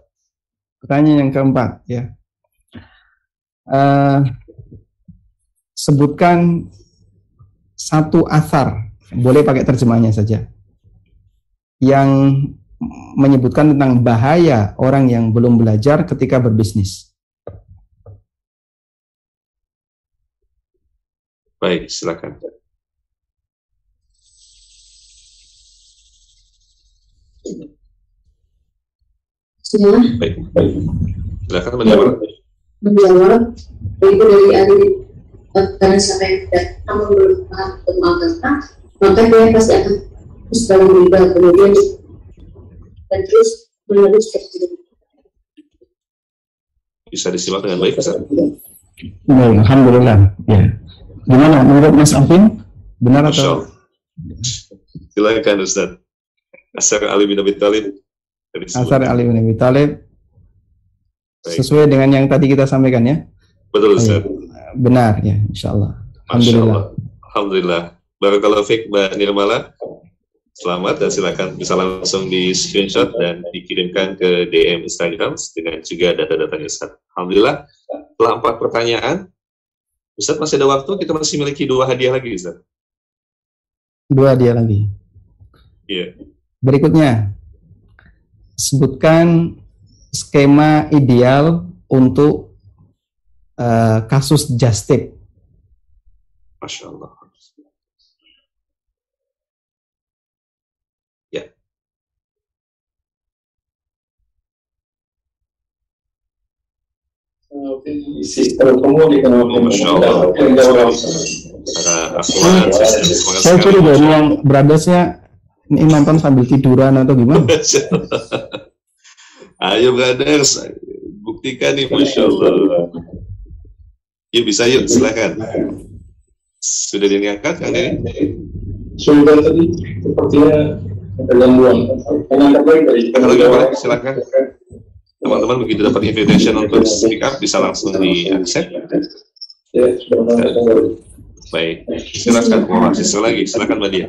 Pertanyaan yang keempat ya. Eh, sebutkan satu asar, boleh pakai terjemahnya saja, yang menyebutkan tentang bahaya orang yang belum belajar ketika berbisnis. Baik, silakan. semua Baik, baik. Silakan menjawab. Menjawab itu dari ahli karena siapa yang tidak kamu belum paham tentang agama maka dia pasti akan terus dalam riba kemudian dan terus menerus seperti itu. Bisa disimak dengan baik, Ustaz. Baik, alhamdulillah. Ya. Gimana menurut Mas Alvin? Benar Masya atau? Allah. Silakan, Ustaz. Asar Ali bin Abi Thalib. Dari Asar Ali bin Abi Thalib Baik. sesuai dengan yang tadi kita sampaikan ya. Betul, Ustaz. Benar ya, insya Allah. Masya Alhamdulillah. Allah. Alhamdulillah. Barakallahu fiik Mbak Nirmala. Selamat dan silakan bisa langsung di screenshot dan dikirimkan ke DM Instagram dengan juga data-datanya Ustaz. Alhamdulillah. Setelah empat pertanyaan, Ustaz masih ada waktu, kita masih memiliki dua hadiah lagi Ustaz. Dua dia lagi. Iya. Berikutnya, sebutkan skema ideal untuk eh, kasus just tip. Masya Allah. Akhwat, sistem Saya curiga ini yang brothersnya ini nonton sambil tiduran atau gimana? Ayo brothers, buktikan nih Masya Allah. Yuk bisa yuk, silakan. Sudah diangkat Kang Denny? Sudah tadi sepertinya gangguan. Yang terbaik dari Halo Gabriel, silakan. Teman-teman begitu dapat invitation untuk speak up bisa langsung di accept. Ya. Baik, silakan mau mahasiswa lagi, silakan Mbak Dia.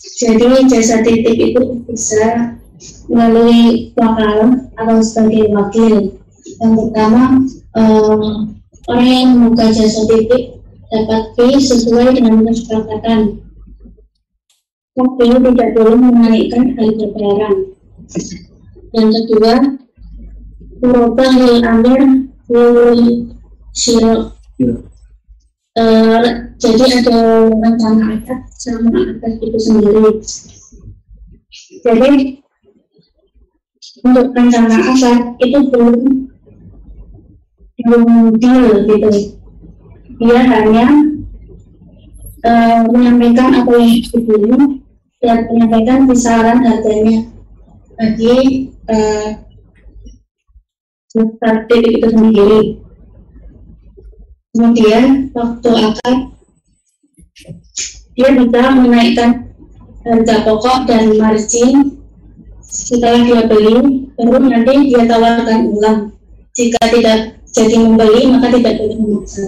Jadi jasa titip itu bisa melalui wakal atau sebagai wakil. Yang pertama, eh, orang yang membuka jasa titip dapat fee sesuai dengan kesepakatan. Tapi tidak boleh menaikkan harga barang. Yang kedua, merubah hal amir siro. Eh, jadi ada rencana akad sama akad itu sendiri. Jadi untuk rencana akad itu belum belum deal gitu. Dia hanya eh, menyampaikan apa yang dibeli dan menyampaikan kisaran harganya bagi startup itu sendiri. Kemudian waktu akad dia bisa menaikkan harga pokok dan margin setelah dia beli, baru nanti dia tawarkan ulang. Jika tidak jadi membeli, maka tidak boleh memaksa.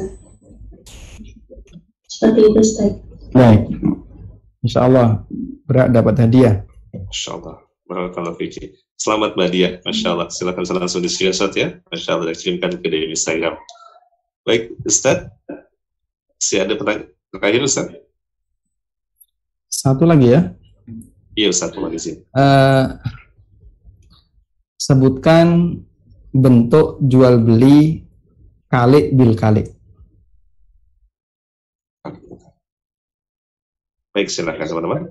Seperti itu, Ustaz. Baik. Insya Allah berat dapat hadiah. Masya Allah. Barakallahu fiki. Selamat Mbak Dia, Masya Allah. Silakan saya langsung di screenshot ya. Masya Allah, dan kirimkan ke DM Instagram. Baik, Ustaz. Si ada pertanyaan terakhir Ustaz? Satu lagi ya. Iya Ustaz, terima kasih. Eh, sebutkan bentuk jual beli kali bil kali. Baik, silakan teman-teman.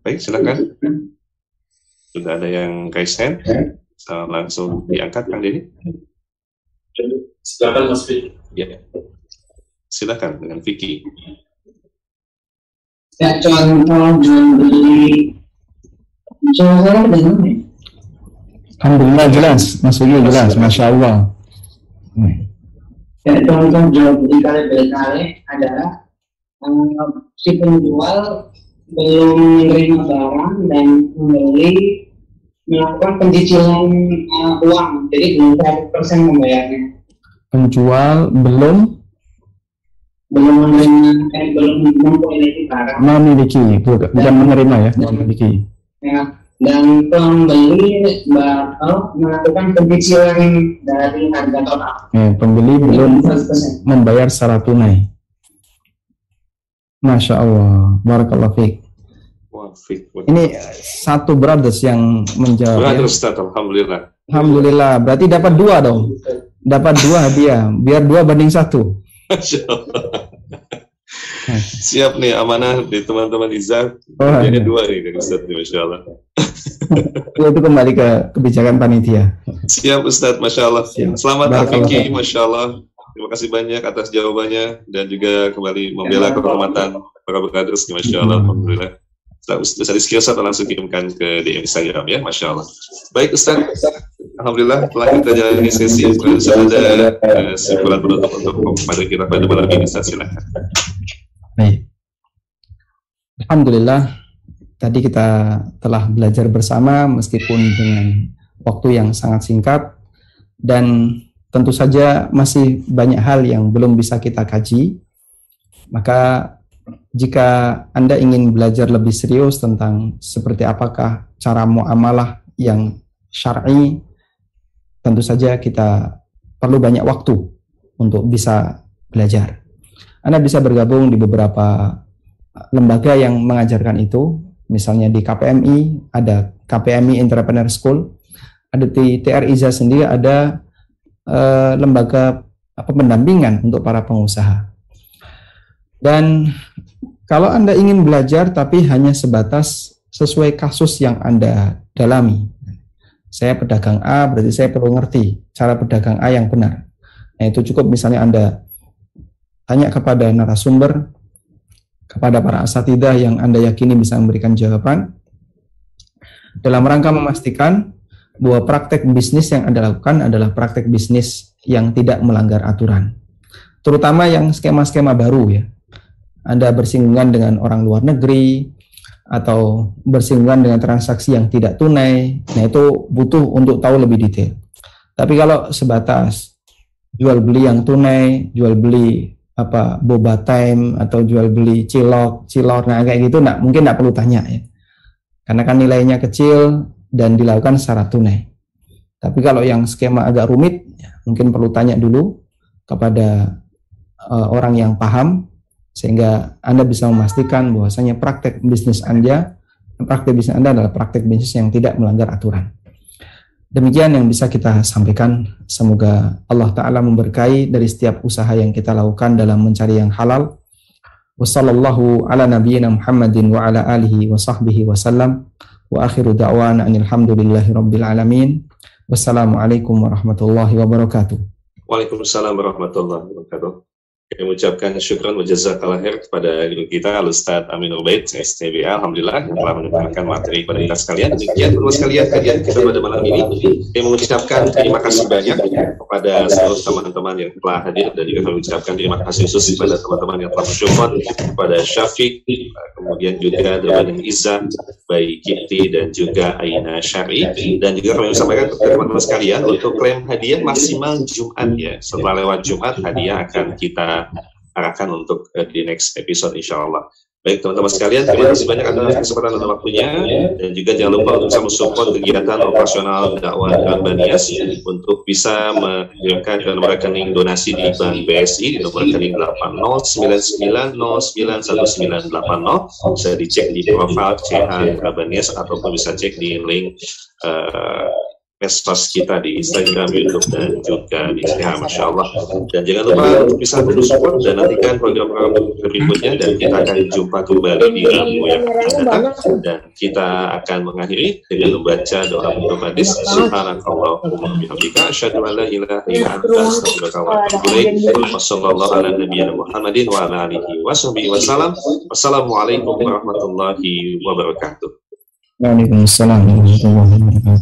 Baik, silakan. Sudah ada yang guys hand, langsung diangkat Kang Denny. Silakan Mas Fit. Ya. Silakan dengan Vicky. Ya, contoh jual beli Coba saya dengan Alhamdulillah jelas, maksudnya jelas, masya Allah. Hmm. ya, contoh jual beli kali berkali adalah eh, si penjual belum menerima barang dan membeli melakukan pencicilan eh, uang, jadi belum 100% membayarnya. Penjual belum Belum menerima, eh, belum memiliki barang. memiliki, bukan bukan menerima ya, memiliki. Ya, dan pembeli baru melakukan pencicilan dari harga total. Eh, pembeli belum 100%. membayar secara tunai. Masya Allah. Wah, Fik. Ini satu brothers yang menjawab. Berat ya. Ustaz, Alhamdulillah. Alhamdulillah, berarti dapat dua dong. Dapat dua hadiah, biar dua banding satu. Masya Allah. Siap nih amanah di teman-teman Iza. Oh, Jadi iya. dua nih dari Ustaz, nih, Masya Allah. Itu kembali ke kebijakan panitia. Siap Ustaz, Masya Allah. Siap. Selamat. Afiki, Masya Allah. Terima kasih banyak atas jawabannya dan juga kembali membela kehormatan para brothers, Masya Allah. Alhamdulillah. Ustaz di screenshot langsung kirimkan ke DM Instagram ya, Masya Allah. Baik Ustaz, Alhamdulillah telah kita jalani sesi. Sudah ada eh, simpulan penutup untuk pada kita pada malam ini, silakan. Baik. Alhamdulillah, tadi kita telah belajar bersama meskipun dengan waktu yang sangat singkat dan tentu saja masih banyak hal yang belum bisa kita kaji. Maka jika Anda ingin belajar lebih serius tentang seperti apakah cara muamalah yang syar'i, tentu saja kita perlu banyak waktu untuk bisa belajar. Anda bisa bergabung di beberapa lembaga yang mengajarkan itu. Misalnya di KPMI, ada KPMI Entrepreneur School. Ada di TR Iza sendiri ada eh, lembaga apa, pendampingan untuk para pengusaha. Dan kalau Anda ingin belajar tapi hanya sebatas sesuai kasus yang Anda dalami. Saya pedagang A, berarti saya perlu ngerti cara pedagang A yang benar. Nah, itu cukup misalnya Anda tanya kepada narasumber, kepada para asatidah yang Anda yakini bisa memberikan jawaban, dalam rangka memastikan bahwa praktek bisnis yang Anda lakukan adalah praktek bisnis yang tidak melanggar aturan. terutama yang skema-skema baru ya. Anda bersinggungan dengan orang luar negeri atau bersinggungan dengan transaksi yang tidak tunai, nah itu butuh untuk tahu lebih detail. Tapi kalau sebatas jual beli yang tunai, jual beli apa boba time atau jual beli cilok, cilor, nah kayak gitu, nah mungkin tidak perlu tanya ya, karena kan nilainya kecil dan dilakukan secara tunai. Tapi kalau yang skema agak rumit, ya, mungkin perlu tanya dulu kepada uh, orang yang paham sehingga Anda bisa memastikan bahwasanya praktek bisnis Anda praktek bisnis Anda adalah praktek bisnis yang tidak melanggar aturan. Demikian yang bisa kita sampaikan. Semoga Allah Ta'ala memberkahi dari setiap usaha yang kita lakukan dalam mencari yang halal. Wassalamualaikum warahmatullahi wabarakatuh. Waalaikumsalam warahmatullahi wabarakatuh. Kami mengucapkan syukur wa jazakallah khair kepada kita Al-Ustaz Amin Ubaid STB Alhamdulillah yang telah mendengarkan materi pada kita sekalian demikian teman sekalian kajian kita pada malam ini kami mengucapkan terima kasih banyak kepada seluruh teman-teman yang telah hadir. Dan juga kami mengucapkan terima kasih khusus kepada teman-teman yang telah bersyukur kepada Syafiq kemudian juga Dewan Iza baik Kiti dan juga Aina Syari dan juga kami sampaikan kepada teman-teman sekalian untuk klaim hadiah maksimal Jumat ya. Setelah lewat Jumat hadiah akan kita arahkan untuk uh, di next episode insya Allah. Baik teman-teman sekalian, terima kasih banyak atas kesempatan dan waktunya. Dan juga jangan lupa untuk bisa mensupport kegiatan operasional dakwah dan Banias untuk bisa mengirimkan nomor rekening donasi di Bank BSI di nomor rekening 8099091980 bisa dicek di profil CH Banias ataupun bisa cek di link uh, medsos kita di Instagram, YouTube, dan juga di Instagram, Masya Allah. Dan jangan lupa untuk bisa terus support dan nantikan program-program berikutnya dan kita akan jumpa kembali di Rabu yang akan datang dan kita akan mengakhiri dengan membaca doa untuk hadis Subhanakallahumma bihamdika asyhadu an la ilaha illa anta astaghfiruka wa atubu ilaik. Wassallallahu ala nabiyyina Muhammadin wa ala alihi washabihi wasallam. Wassalamualaikum warahmatullahi wabarakatuh. Waalaikumsalam warahmatullahi wabarakatuh.